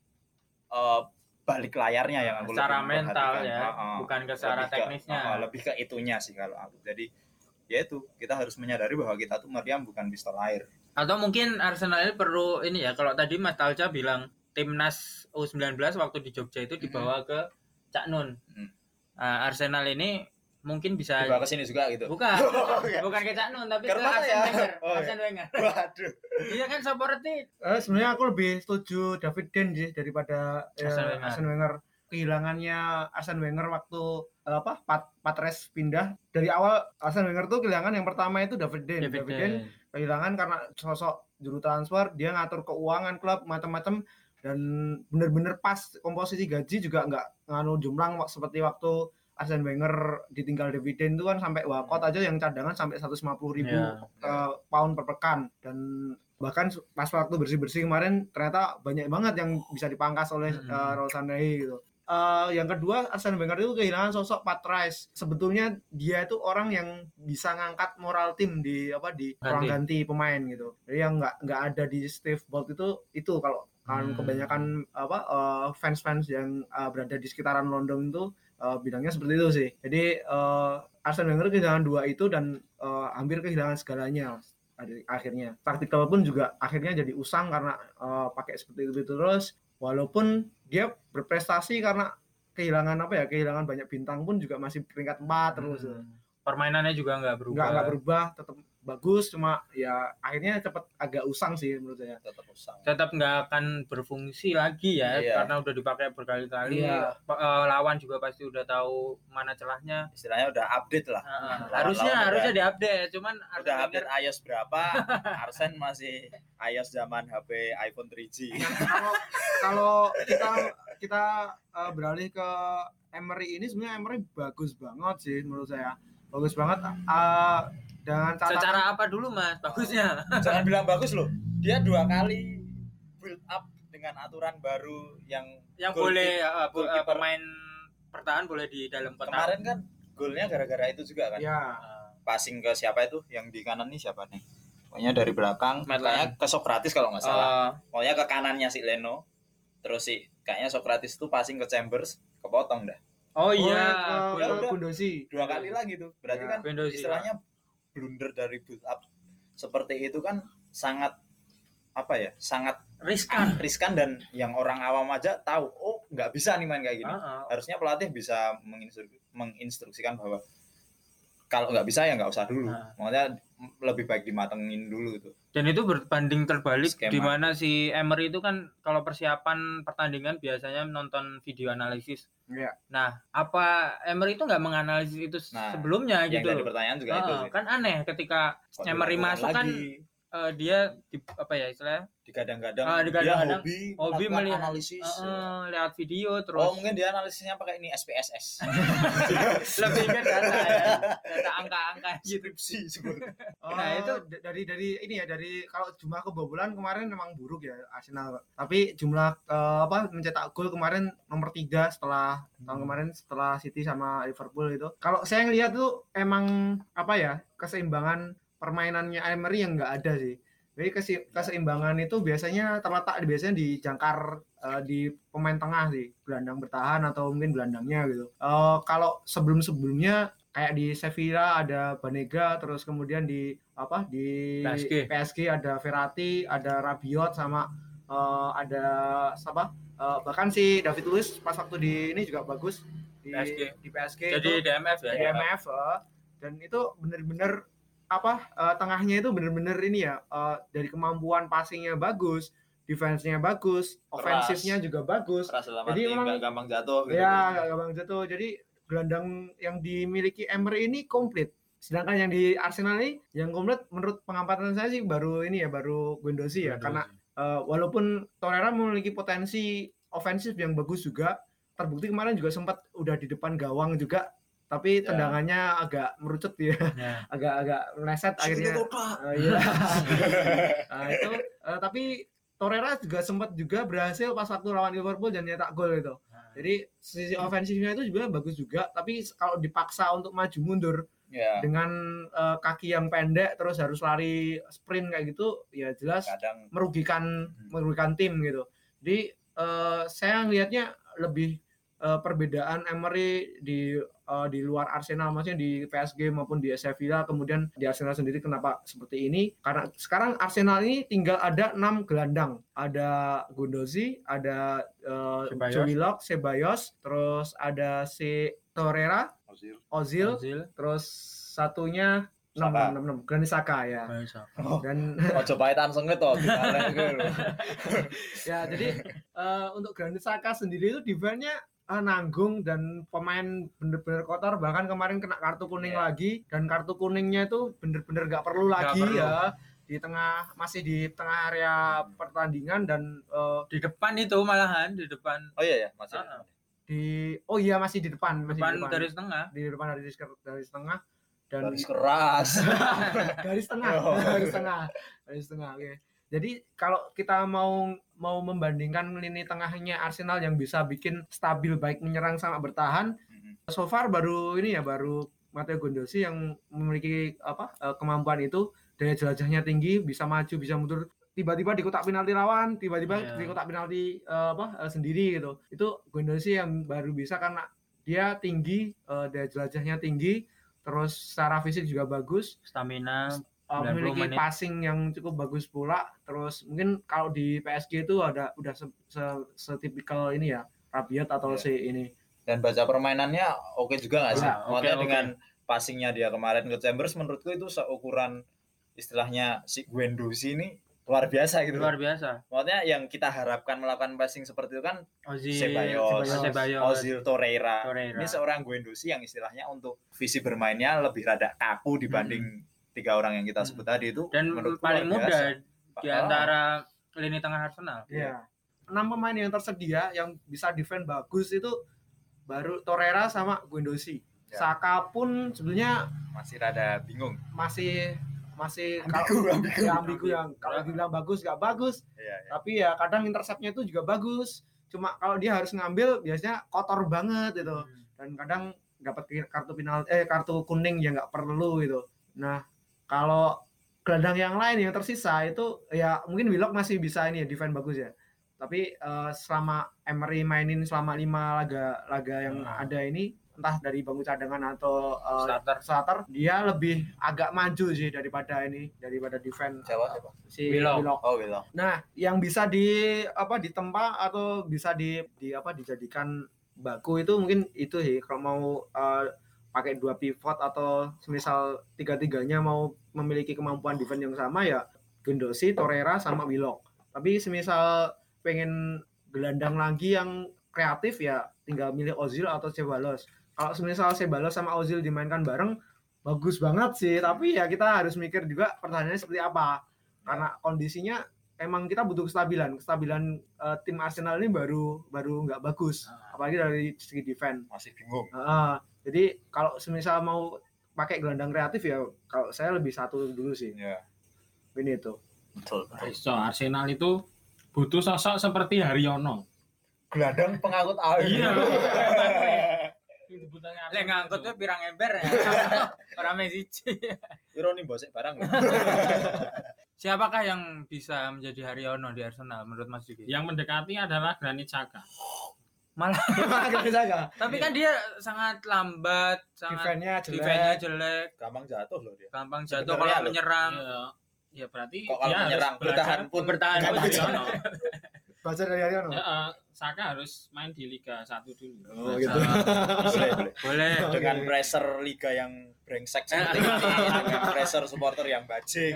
eh, balik layarnya yang aku secara mental ya, Heeh. bukan ke secara Lebih ke- teknisnya. heeh, lebih ke itunya sih kalau aku jadi ya itu kita harus menyadari bahwa kita tuh meriam bukan pistol air Atau mungkin Arsenal ini perlu ini ya, kalau tadi Mas Talca bilang timnas U19 waktu di Jogja itu dibawa ke Cak Nun. Hmm. Nah, Arsenal ini mungkin bisa dibawa ke sini juga gitu bukan [LAUGHS] Oh, iya. bukan ke Cak Nun tapi ke Karena Arsene ya. Wenger. Oh, iya. Arsene Wenger. [LAUGHS] waduh Iya kan seperti Eh, sebenarnya aku lebih setuju David Den sih daripada eh, Arsene Wenger. Arsene Wenger. Kehilangannya Arsene Wenger waktu eh, apa Pat Patres pindah dari awal Arsene Wenger tuh kehilangan yang pertama itu David Den. David David Den kehilangan karena sosok juru transfer, dia ngatur keuangan klub macam-macam dan bener-bener pas komposisi gaji juga nggak nganu jumlang wak- seperti waktu Arsene Wenger ditinggal David Den itu kan sampai Walcott aja yang cadangan sampai 150 ribu Ya. eh, pound per pekan dan bahkan pas waktu bersih bersih kemarin ternyata banyak banget yang bisa dipangkas oleh Mm-mm. uh, Raul Sandahi gitu. Eh, yang kedua Arsene Wenger itu kehilangan sosok Pat Rice. Sebetulnya dia itu orang yang bisa ngangkat moral tim di apa di ruang ganti pemain gitu. Jadi yang nggak nggak ada di Steve Bolt itu itu kalau kan Hmm. kebanyakan apa eh, fans-fans yang eh, berada di sekitaran London itu eh, bilangnya seperti itu sih. Jadi eh, Arsene Wenger kehilangan dua itu dan eh, hampir kehilangan segalanya akhirnya. Taktikal pun juga akhirnya jadi usang karena eh, pakai seperti itu terus. Walaupun dia berprestasi karena kehilangan apa ya kehilangan banyak bintang pun juga masih peringkat 4 terus. Hmm. Permainannya juga nggak berubah. Nggak berubah, tetap bagus cuma ya akhirnya cepet agak usang sih menurut saya. tetap usang tetap nggak akan berfungsi lagi ya Iya. karena udah dipakai berkali-kali Iya. Eh, lawan juga pasti udah tahu mana celahnya istilahnya udah update lah Heeh. Lawan-lawan harusnya udah- harusnya diupdate cuman udah Arsene Wenger- update iOS berapa [LAUGHS] Arsen masih iOS zaman HP iPhone 3G kalau kalau kita kita uh, beralih ke Emery ini sebenarnya Emery bagus banget sih menurut saya bagus banget uh, dengan catatan secara apa dulu mas? Bagusnya. [LAUGHS] Jangan bilang bagus loh. Dia dua kali build up dengan aturan baru yang yang boleh eh, eh, keeper. pemain bertahan boleh di dalam kotak. Kemarin kan golnya gara-gara itu juga kan? Ya passing ke siapa itu? Yang di kanan nih siapa nih? Pokoknya dari belakang kayaknya ke Socrates kalau nggak salah. Eh, pokoknya ke kanannya si Leno. Terus si kayaknya Socrates tuh passing ke Chambers kepotong dah. Oh iya. Gol- Ya udah. Gundosi dua kali lagi tuh. Berarti Ya, kan Gundosi. istilahnya blunder dari build up seperti itu kan sangat apa ya sangat riskan [CLEARS THROAT] riskan dan yang orang awam aja tahu oh nggak bisa nih main kayak gini. Ah, ah. Harusnya pelatih bisa menginstru- menginstruksikan bahwa kalau nggak bisa ya nggak usah dulu. Ah. Makanya lebih baik dimatengin dulu tuh. Dan itu berbanding terbalik Skema. di mana si Emery itu kan kalau persiapan pertandingan biasanya nonton video analisis. Iya. Nah, apa Emery itu nggak menganalisis itu Nah, sebelumnya Yang gitu loh? pertanyaan juga Ah, itu kan aneh ketika Kok Emery masuk kan eh, dia di, apa ya istilahnya digadang-gadang Ah, digadang-gadang. dia hobi, hobi melihat analisis. eh, eh, lihat video terus Oh mungkin dia analisisnya pakai ini SPSS. [LAUGHS] lebih ke data ya data angka-angka gitu Skripsi sebenarnya. [LAUGHS] Nah, itu- dari dari ini ya dari kalau jumlah kebobolan kemarin memang buruk ya Arsenal. Tapi jumlah eh, apa mencetak gol kemarin nomor tiga setelah tahun kemarin setelah City sama Liverpool itu. Kalau saya ngelihat tuh emang apa ya keseimbangan permainannya Emery yang nggak ada sih. Jadi keseimbangan itu biasanya terletak biasanya di jangkar eh, di pemain tengah sih, gelandang bertahan atau mungkin gelandangnya gitu. Eh, kalau sebelum-sebelumnya kayak di Sevilla ada Banega, terus kemudian di apa di PSG. ada Verratti, ada Rabiot sama eh, ada siapa? Eh, bahkan si David Luiz pas waktu di ini juga bagus di PSG. di PSG jadi itu DMF ya di IMF eh, dan itu bener-bener apa eh, tengahnya itu bener-bener ini ya eh, dari kemampuan passingnya bagus defense-nya bagus ofensifnya juga bagus. Keras dalam Jadi memang- gampang jatuh gitu. ya. gak gampang jatuh. Jadi gelandang yang dimiliki Emery ini komplit. Sedangkan yang di Arsenal ini yang komplit menurut pengamatan saya sih baru ini ya baru Guendouzi ya. Karena eh, walaupun Torreira memiliki potensi ofensif yang bagus juga terbukti kemarin juga sempat udah di depan gawang juga tapi Ya. tendangannya agak merucut ya Ya. [LAUGHS] agak-agak meleset akhirnya Eh, iya. [LAUGHS] nah, itu eh, tapi Torreira juga sempat juga berhasil pas waktu lawan Liverpool dan nyetak gol itu. Jadi sisi ofensifnya itu juga bagus juga, tapi kalau dipaksa untuk maju mundur ya dengan eh, kaki yang pendek terus harus lari sprint kayak gitu, ya jelas kadang merugikan merugikan tim gitu. Jadi eh, saya ngelihatnya lebih eh, perbedaan Emery di eh, di luar Arsenal maksudnya di PSG maupun di Sevilla kemudian di Arsenal sendiri kenapa seperti ini karena sekarang Arsenal ini tinggal ada enam gelandang ada Gundozi ada eh, Ceballos. Joe Willock Ceballos terus ada si Torreira Ozil. Ozil Ozil terus satunya enam Saka. enam enam Granit Xhaka ya Bisa. dan sengit toh gimana gitu loh. ya jadi eh, untuk Granit Saka sendiri itu defense-nya eh, nanggung dan pemain bener-bener kotor bahkan kemarin kena kartu kuning Iya. lagi dan kartu kuningnya itu bener-bener gak perlu Nggak lagi perlu. ya di tengah masih di tengah area pertandingan dan eh, di depan itu malahan di depan Oh iya ya masih. Ah. di oh iya masih di depan masih depan di depan garis tengah di depan dari garis tengah dan Garis keras. [LAUGHS] garis tengah Oh. garis tengah garis tengah oke jadi kalau kita mau mau membandingkan lini tengahnya Arsenal yang bisa bikin stabil baik menyerang sama bertahan Mhm. so far baru ini ya baru Matteo Gondosi yang memiliki apa eh, kemampuan itu daya jelajahnya tinggi bisa maju bisa mundur tiba-tiba di kotak penalti lawan tiba-tiba Iya. di kotak penalti eh, apa eh, sendiri gitu itu Gondosi yang baru bisa karena dia tinggi eh, daya jelajahnya tinggi terus secara fisik juga bagus stamina uh, 90 memiliki menit. passing yang cukup bagus pula. Terus mungkin kalau di PSG itu ada udah se, se- setipikal ini ya Rabiot atau Iya. si ini. Dan baca permainannya oke juga nggak sih? Oke, Maksudnya oke. dengan passingnya dia kemarin ke Chambers menurutku itu seukuran istilahnya si Guendouzi ini luar biasa gitu. luar biasa Maksudnya yang kita harapkan melakukan passing seperti itu kan Ozil Ceballos, Ceballos, Ozil Torreira. Torreira. Ini seorang Guendouzi yang istilahnya untuk visi bermainnya lebih rada kaku dibanding tiga orang yang kita sebut tadi itu. Hmm. dan paling muda di Ah. antara lini tengah Arsenal Iya. Enam pemain yang tersedia yang bisa defend bagus itu baru Torreira sama Guendouzi. Ya. Saka pun sebenarnya masih rada bingung. masih masih Ambigu, ambigu. ya, ambigu yang kalau dibilang bagus gak bagus Iya, iya. tapi ya kadang interceptnya itu juga bagus cuma kalau dia harus ngambil biasanya kotor banget itu dan kadang dapat kartu penalti eh kartu kuning yang nggak perlu gitu nah kalau gelandang yang lain yang tersisa itu ya mungkin Willock masih bisa ini ya defend bagus ya tapi eh, selama Emery mainin selama lima laga laga yang Hmm. ada ini entah dari bangku cadangan atau uh, Starter. starter dia lebih agak maju sih daripada ini daripada defense Siapa, siapa? si Willock. Willock. Oh, gitu. Nah, yang bisa di apa ditempa atau bisa di, di apa dijadikan baku itu mungkin itu sih kalau mau uh, pakai dua pivot atau semisal tiga-tiganya mau memiliki kemampuan defense yang sama ya Gendosi, Torreira sama Willock. Tapi semisal pengen gelandang lagi yang kreatif ya tinggal milih Ozil atau Ceballos. Kalau semisal Ceballos sama Ozil dimainkan bareng bagus banget sih, tapi ya kita harus mikir juga pertahanannya seperti apa. Karena kondisinya emang kita butuh kestabilan. Kestabilan eh, tim Arsenal ini baru baru nggak bagus, apalagi dari segi defense. Masih bingung. Heeh. Jadi kalau semisal mau pakai gelandang kreatif ya kalau saya lebih satu dulu sih. Ya, Ini itu. betul. So, Arsenal itu butuh sosok seperti Haryono. Gelandang pengangkut air. Iya. [LAUGHS] Lek ngangkutnya pirang ember ya. [LAUGHS] Orang Messi. Ironi bosek barang. [LAUGHS] Siapakah yang bisa menjadi Haryono di Arsenal menurut Mas Diki? Yang mendekati adalah Granit Xhaka. Malah [LAUGHS] tapi kan dia sangat lambat, sangat Defense-nya jelek. defense-nya jelek, Gampang jatuh loh dia. gampang jatuh kalau menyerang. Ya, ya berarti Kok kalau menyerang bertahan pun bertahan pun baca. Haryono. Baca dari Aryono. Ya, eh, Saka harus main di Liga 1 dulu. Oh, gitu. Boleh, boleh. Boleh. Dengan pressure liga yang brengsek seperti [LAUGHS] ini, dengan pressure supporter yang bajing.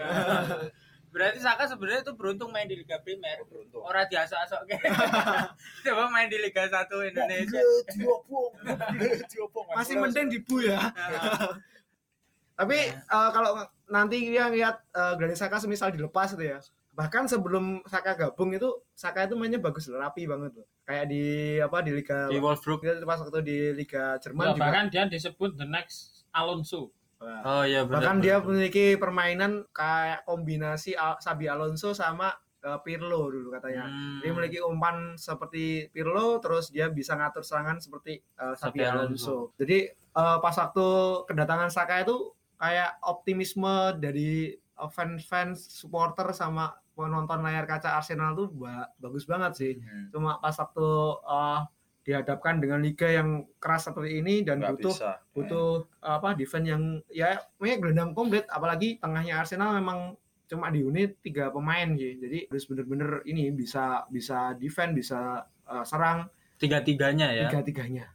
Berarti Saka sebenarnya itu beruntung main di Liga Primer. Beruntung. Orang biasa sok [LAUGHS] Coba main di Liga 1 Indonesia. diobong, diobong. [LAUGHS] Masih mending dibu ya. [LAUGHS] Tapi eh, kalau nanti dia lihat uh, Granit Saka semisal dilepas itu ya. Bahkan sebelum Saka gabung itu Saka itu mainnya bagus rapi banget loh. Kayak di apa di Liga Di Wolfsburg. Itu pas waktu di Liga Jerman Ya, juga. bahkan dia disebut the next Alonso. Wah. Oh iya benar. Bahkan dia memiliki permainan kayak kombinasi Al- Sabi Alonso sama eh, Pirlo dulu katanya. Hmm. Dia memiliki umpan seperti Pirlo, terus dia bisa ngatur serangan seperti eh, Sabi Xabi Alonso. Jadi eh, pas waktu kedatangan Saka itu kayak optimisme dari fans-fans supporter sama penonton layar kaca Arsenal tuh ba- bagus banget sih. Hmm. Cuma pas waktu eh, dihadapkan dengan liga yang keras seperti ini dan Nggak butuh bisa. butuh apa defense yang ya punya gelandang komplit apalagi tengahnya Arsenal memang cuma di unit tiga pemain sih jadi harus bener-bener ini bisa bisa defend bisa uh, serang tiga-tiganya ya. tiga tiganya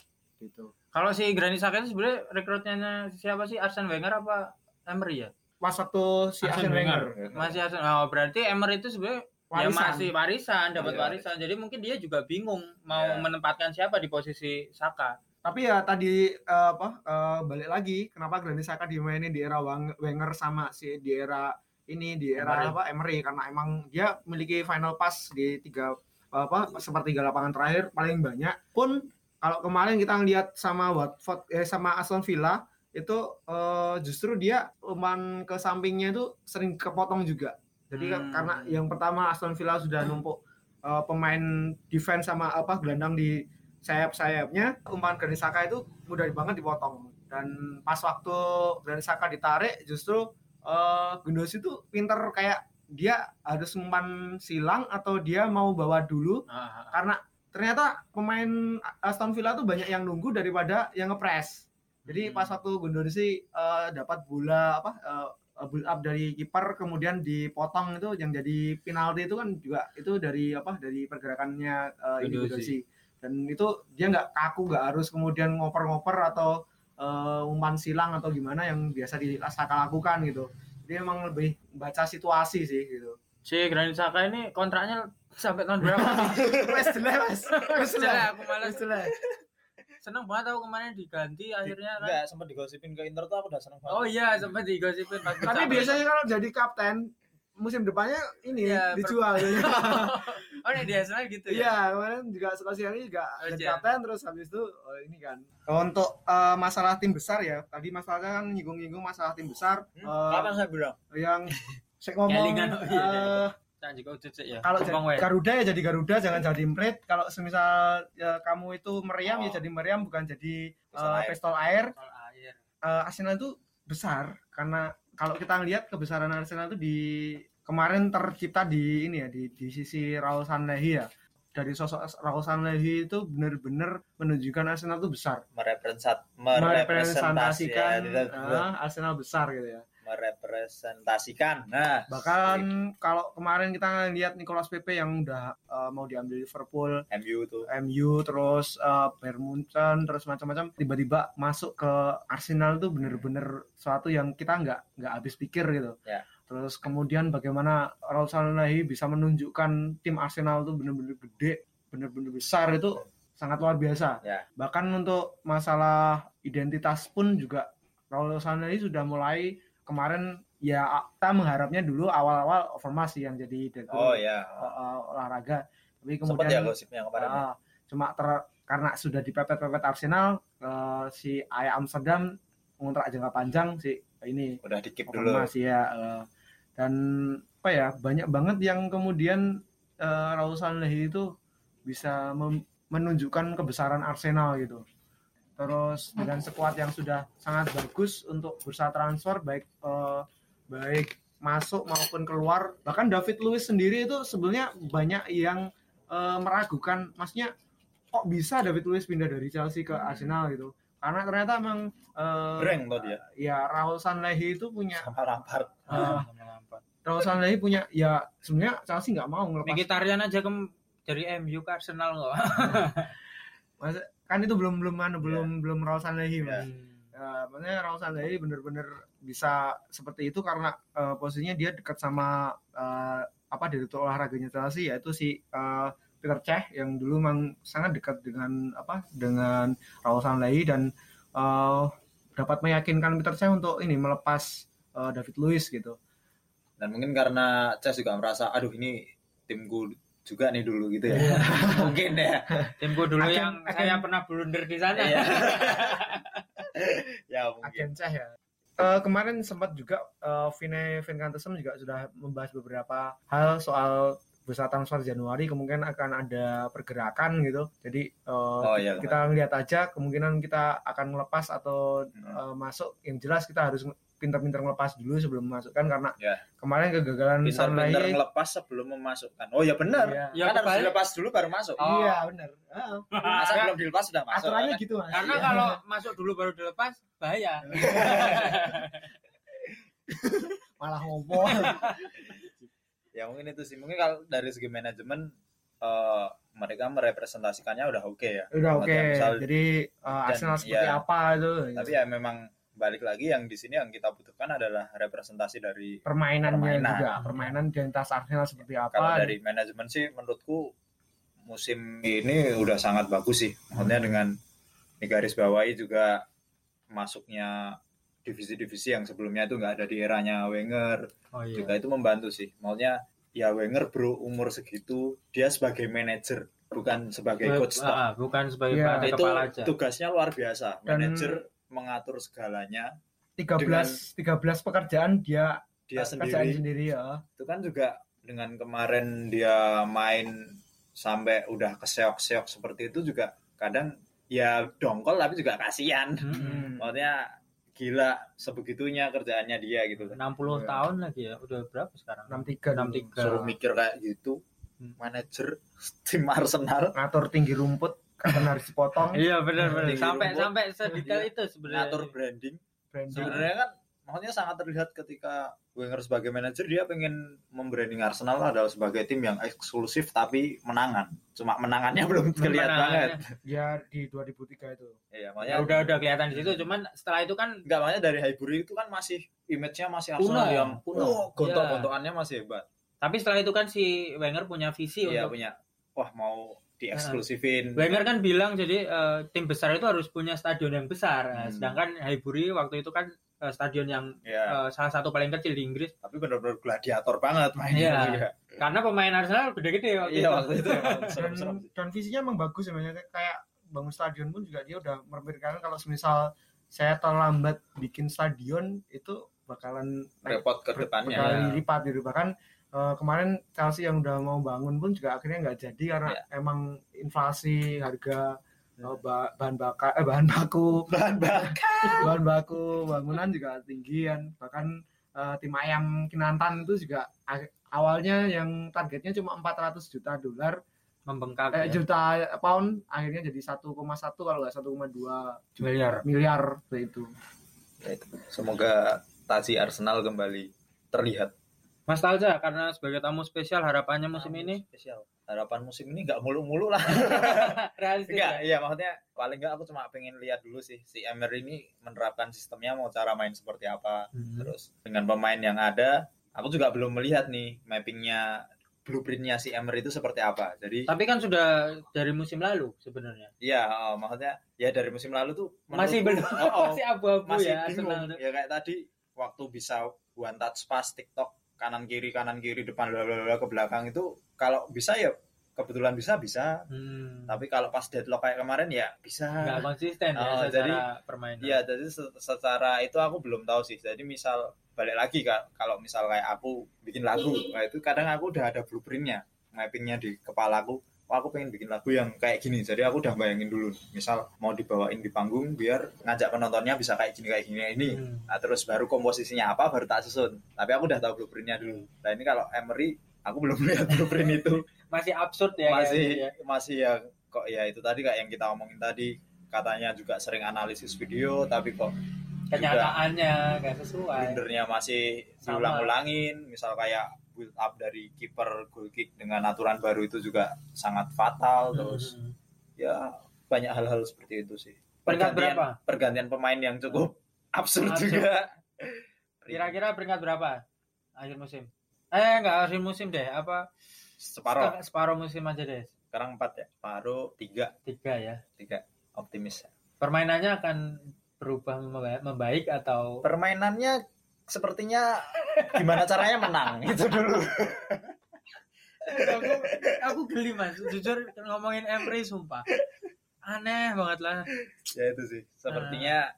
gitu Kalau si Granit Xhaka itu sebenarnya rekrutnya siapa sih? Arsene Wenger apa Emery ya? pas waktu si Arsene Arsene Wenger, Masih Arsene. Oh, berarti Emery itu sebenarnya ya Warisan. masih warisan, dapat Iya, warisan. Jadi mungkin dia juga bingung mau Iya. menempatkan siapa di posisi Saka. tapi ya tadi uh, apa uh, balik lagi kenapa Granit Xhaka dimainin di era Wang- Wenger sama si di era ini di era Emery. apa Emery karena emang dia memiliki final pass di tiga apa sepertiga lapangan terakhir paling banyak pun kalau kemarin kita ngeliat sama Watford eh, sama Aston Villa itu eh, justru dia umpan ke sampingnya itu sering kepotong juga jadi Hmm. karena yang pertama Aston Villa sudah numpuk eh, pemain defense sama apa gelandang di sayap-sayapnya umpan Granit Xhaka itu mudah banget dipotong dan pas waktu Granit Xhaka ditarik justru eh Gundogan itu pinter kayak dia harus umpan silang atau dia mau bawa dulu Ah, karena ternyata pemain Aston Villa tuh banyak yang nunggu daripada yang ngepres. Jadi Hmm. pas waktu Gundogan dapat bola apa eh, build up dari kiper kemudian dipotong itu yang jadi penalti itu kan juga itu dari apa dari pergerakannya eh, Gundogan. Gundogan. dan itu dia nggak kaku nggak harus kemudian ngoper-ngoper atau eh, umpan silang atau gimana yang biasa di Saka lakukan gitu. Dia emang lebih baca situasi sih gitu. Si Granit Xhaka ini kontraknya sampai tahun berapa sih? [LAUGHS] Wes jelek wes. Jelek. aku malas. Wes jelek. Seneng banget aku kemarin diganti akhirnya kan. Enggak, sempat digosipin ke Inter tuh aku udah seneng banget. Oh iya, sempat digosipin pas Tapi biasanya kalau jadi kapten musim depannya ini Iya, per- dijual. [LAUGHS] Oh, ini di Arsenal gitu ya. Iya, kemarin juga Skolciani juga Oh, jadi iya. kapten terus habis itu oh, ini kan. Untuk eh, masalah tim besar ya, tadi masalahnya kan nyinggung-nyinggung masalah tim besar Hmm, eh, Kapan saya bilang? yang [LAUGHS] saya ngomong Kelingan, oh [LAUGHS] iya, iya. Ya. kalau. Garuda ya jadi Garuda jangan jadi Imprit kalau semisal ya, kamu itu meriam ya Oh. jadi meriam bukan jadi Pistol eh, air. pistol air Soal air. eh, Arsenal itu besar karena kalau kita lihat kebesaran Arsenal itu di kemarin tercipta di ini ya di, di sisi Raul Sanlehi ya dari sosok Raul Sanlehi itu benar-benar menunjukkan Arsenal itu besar merepresent merepresentasikan merepresentasi ah, Arsenal besar gitu ya merepresentasikan nah bahkan kalau kemarin kita lihat Nicolas Pepe yang udah eh, mau diambil Liverpool MU tuh MU terus uh, Bayern Munchen terus macam-macam tiba-tiba masuk ke Arsenal tuh bener-bener suatu yang kita nggak nggak habis pikir gitu. Ya. Terus kemudian bagaimana Raul Sanllehi bisa menunjukkan tim Arsenal tuh bener-bener gede, bener-bener besar itu sangat luar biasa. Ya. Bahkan untuk masalah identitas pun juga Raul Sanllehi sudah mulai kemarin ya kita mengharapnya dulu awal-awal sih yang jadi direktur oh ya uh, olahraga. Tapi kemudian ya gosipnya kemarin ya? Ah, cuma ter- karena sudah dipepet-pepet Arsenal eh, si Aya Amsterdam mengontrak jangka panjang si ini udah dikip dulu ya eh, dan apa ya banyak banget yang kemudian eh, Raul Sanlehi itu bisa menunjukkan kebesaran Arsenal gitu terus dengan skuad yang sudah sangat bagus untuk bursa transfer baik eh, baik masuk maupun keluar bahkan David Luiz sendiri itu sebenarnya banyak yang eh, meragukan maksudnya kok bisa David Luiz pindah dari Chelsea ke Arsenal gitu. Karena ternyata emang eh, breng tuh dia. ya Raul Sanlehi itu punya sama Lampard. Eh, Raul Sanlehi punya ya sebenarnya Chelsea nggak mau ngelepas. Mkhitaryan aja ke dari MU ke Arsenal kok. [LAUGHS] Masa- kan itu belum belum anu, belum belum Raul Sanlehi Ya. Mas. Ya, maksudnya Raul Sanlehi bener-bener bisa seperti itu karena eh, posisinya dia dekat sama eh, apa direktur olahraganya Chelsea yaitu si eh, Peter Cech yang dulu memang sangat dekat dengan apa dengan Raul Sanlehi dan eh, dapat meyakinkan Peter Cech untuk ini melepas eh, David Luiz gitu. dan mungkin karena Ces juga merasa aduh ini timku juga nih dulu gitu ya Iya. [LAUGHS] mungkin ya Timku dulu Agen- yang agen- saya pernah blunder di sana. Iya. [LAUGHS] ya mungkin agen Ceh ya. Eh, kemarin sempat juga uh, Vine Vincantesem juga sudah membahas beberapa hal soal bursa transfer Januari kemungkinan akan ada pergerakan gitu. Jadi eh, oh iya kita lihat aja kemungkinan kita akan melepas atau Hmm. eh, masuk. Yang jelas kita harus pintar-pintar melepas dulu sebelum masukkan karena Ya. kemarin kegagalan pintar-pintar ngelepas sebelum memasukkan oh ya benar Iya. Ya, kan harus dilepas dulu baru masuk Oh. Iya, benar. Heeh. masa Ya, belum dilepas sudah masuk Aturannya kan? gitu, Mas. Karena Iya. kalau masuk dulu baru dilepas bahaya. [LAUGHS] malah ngompol. ya mungkin itu sih mungkin kalau dari segi manajemen eh, mereka merepresentasikannya udah oke ya Udah oke. Misal- Jadi eh, Arsenal seperti ya. apa itu. tapi ya memang balik lagi yang di sini yang kita butuhkan adalah representasi dari permainannya Permainan. juga permainan identitas Arsenal seperti apa kalau dari manajemen sih menurutku musim ini udah sangat bagus sih maksudnya dengan di garis bawahi juga masuknya divisi-divisi yang sebelumnya itu nggak ada di eranya Wenger Oh juga itu membantu sih maksudnya ya Wenger bro umur segitu dia sebagai manajer bukan sebagai coach. Ah, bukan sebagai Iya. pelatih itu kepala aja. tugasnya luar biasa Dan- manajer mengatur segalanya 13 13 pekerjaan dia dia kerjaan sendiri sendiri ya itu kan juga dengan kemarin dia main sampai udah keseok-seok seperti itu juga kadang ya dongkol tapi juga kasihan Hmm. maksudnya gila sebegitunya kerjaannya dia gitu kan 60 Iya. tahun lagi ya. Udah berapa sekarang? 63 dulu. 63. suruh mikir kayak gitu Hmm. manajer [LAUGHS] tim Arsenal ngatur tinggi rumput kapan harus dipotong Iya benar benar. Tinggi Sampai rumput. sampai sedetail Iya. itu sebenarnya. ngatur branding branding sebenarnya kan maksudnya sangat terlihat ketika Wenger sebagai manajer dia pengen membranding Arsenal adalah sebagai tim yang eksklusif tapi menangan cuma menangannya [LAUGHS] belum terlihat Menangannya. banget ya di 2003 itu iya Ya makanya udah udah kelihatan di situ, cuman setelah itu kan Enggak, makanya dari Highbury itu kan masih image-nya masih. Arsenal yang Kuno. kuno, gontok-gontokannya masih hebat. tapi setelah itu kan si Wenger punya visi Iya untuk punya, wah mau dieksklusifin. Wenger kan bilang jadi eh, tim besar itu harus punya stadion yang besar. Nah, Hmm. Sedangkan Highbury waktu itu kan eh, stadion yang Ya, eh, salah satu paling kecil di Inggris. tapi benar-benar gladiator banget mainnya. Iya. juga. Karena pemain Arsenal gede-gede waktu Iya itu. waktu itu [LAUGHS] emang dan, dan visinya emang bagus sebenarnya kayak bangun stadion pun juga dia udah memikirkan kalau semisal saya terlambat bikin stadion itu bakalan repot ke depannya. berkali ya. lipat gitu bahkan eh, kemarin Chelsea yang udah mau bangun pun juga akhirnya nggak jadi karena Ya. emang inflasi harga ba- bahan bakar eh, bahan baku [LAUGHS] Bahan bakar. bahan baku bangunan juga tinggi kan bahkan eh, tim ayam Kinantan itu juga awalnya yang targetnya cuma 400 juta dolar membengkak eh, ya. juta pound akhirnya jadi 1,1 kalau nggak 1,2 miliar. miliar itu. Ya itu. Semoga taji Arsenal kembali terlihat. Mas Talja karena sebagai tamu spesial harapannya musim ini spesial. Harapan musim ini nggak mulu-mulu lah. [LAUGHS] realistis. Enggak, ya? iya maksudnya paling nggak aku cuma pengen lihat dulu sih si Emery ini menerapkan sistemnya mau cara main seperti apa. Hmm. Terus dengan pemain yang ada, aku juga belum melihat nih mappingnya blueprintnya si Emery itu seperti apa. Jadi Tapi kan sudah dari musim lalu sebenarnya. iya, oh, maksudnya ya dari musim lalu tuh Masih belum oh, oh, [LAUGHS] masih abu-abu masih ya bingung. Arsenal. tuh. Ya kayak tadi waktu bisa one touch pass TikTok kanan kiri kanan kiri depan bla bla bla ke belakang itu kalau bisa ya kebetulan bisa bisa. Hmm. Tapi kalau pas deadlock kayak kemarin ya bisa. nggak konsisten ya Oh, secara jadi- permainan. Iya, jadi se- secara itu aku belum tahu sih. Jadi misal balik lagi kak, kalau misal kayak aku bikin lagu, nah itu kadang aku udah ada blueprintnya, mappingnya di kepalaku. Wah, aku pengen bikin lagu yang kayak gini. Jadi aku udah bayangin dulu. Misal mau dibawain di panggung biar ngajak penontonnya bisa kayak gini kayak gini ini. Hmm. Nah, terus baru komposisinya apa baru tak susun. Tapi aku udah tahu blueprintnya dulu. Nah ini kalau Emery, aku belum [LAUGHS] lihat blueprint itu Masih absurd ya masih kayaknya ya. masih ya kok ya itu tadi kayak yang kita omongin tadi katanya juga sering analisis video tapi kok kenyataannya nggak sesuai. blendernya masih diulang-ulangin misal kayak build up dari kiper goal kick dengan aturan baru itu juga sangat fatal terus Hmm. ya banyak hal-hal seperti itu sih Peringkat Pergantian- berapa? pergantian pemain yang cukup absurd, Absurd. juga Kira-kira peringkat berapa akhir musim? Eh nggak akhir musim deh, apa separuh separuh musim aja deh. sekarang empat ya paruh tiga Tiga ya. tiga optimis Permainannya akan berubah memba- membaik atau permainannya sepertinya gimana caranya menang [LAUGHS] itu dulu. Aku, aku geli mas. Jujur ngomongin Emery sumpah. Aneh banget lah. Ya itu sih. Sepertinya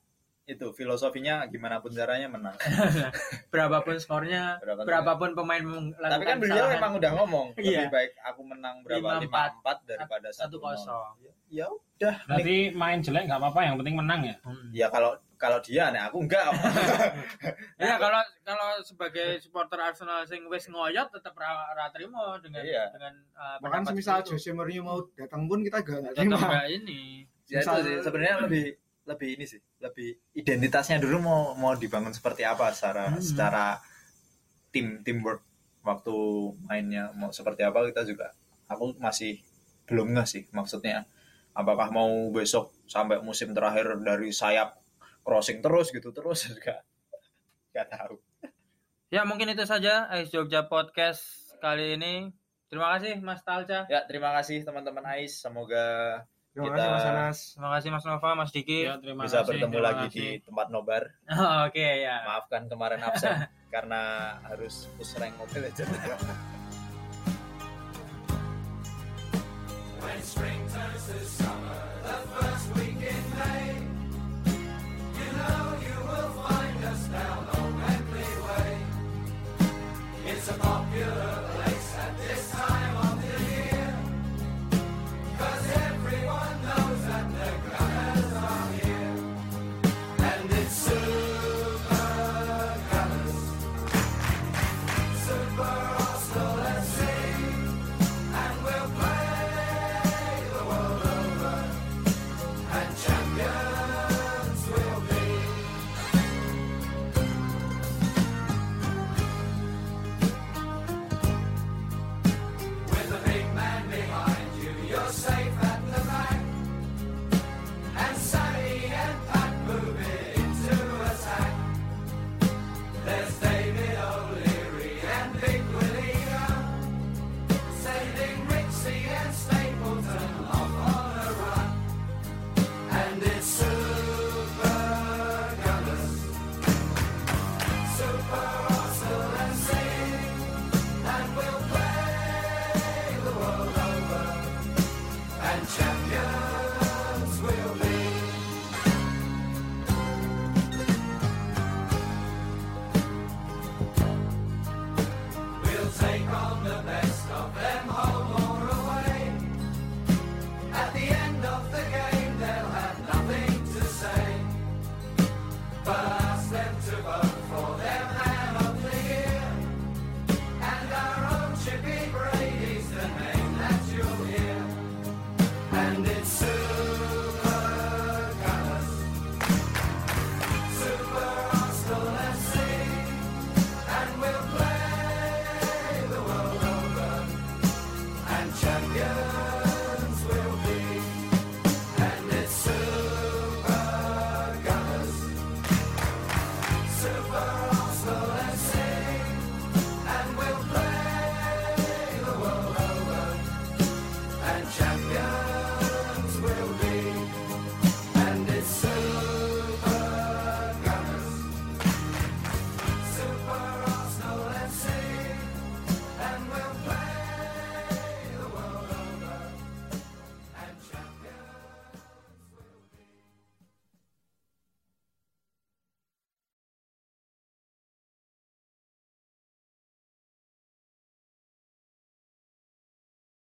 itu filosofinya gimana pun caranya menang. [LAUGHS] Berapapun skornya Berapa- berapapun pemain melakukan tapi kan beliau memang udah ngomong Iya. lebih baik aku menang berapa? 5-4. lima empat daripada satu satu kosong. Ya udah Berarti main jelek nggak apa-apa, yang penting menang ya. Hmm. ya kalau kalau dia nih aku enggak [LAUGHS] ya kalau kalau sebagai supporter Arsenal sing wis ngoyot tetap ra, ra terima dengan Iya. dengan uh, Bahkan semisal itu. Jose Mourinho mau datang pun kita gak nggak tetap terima. nggak ini ya itu sih sebenarnya lebih lebih ini sih lebih identitasnya dulu mau mau dibangun seperti apa secara Hmm. secara tim teamwork waktu mainnya mau seperti apa kita juga aku masih belum nggak sih maksudnya apakah mau besok sampai musim terakhir dari sayap crossing terus gitu terus [LAUGHS] juga nggak tahu. Ya mungkin itu saja Ais Jogja podcast kali ini. Terima kasih Mas Talca. Ya terima kasih teman-teman Ais. Semoga Terima Kita- kasih Mas Anas. terima kasih Mas Nova Mas Diki. Ya, terima bisa kasih, bertemu terima lagi kasih. di tempat nobar. [LAUGHS] Oke ya. Maafkan kemarin absen [LAUGHS] karena harus push rank Mobile Legends down on Langley Way. It's about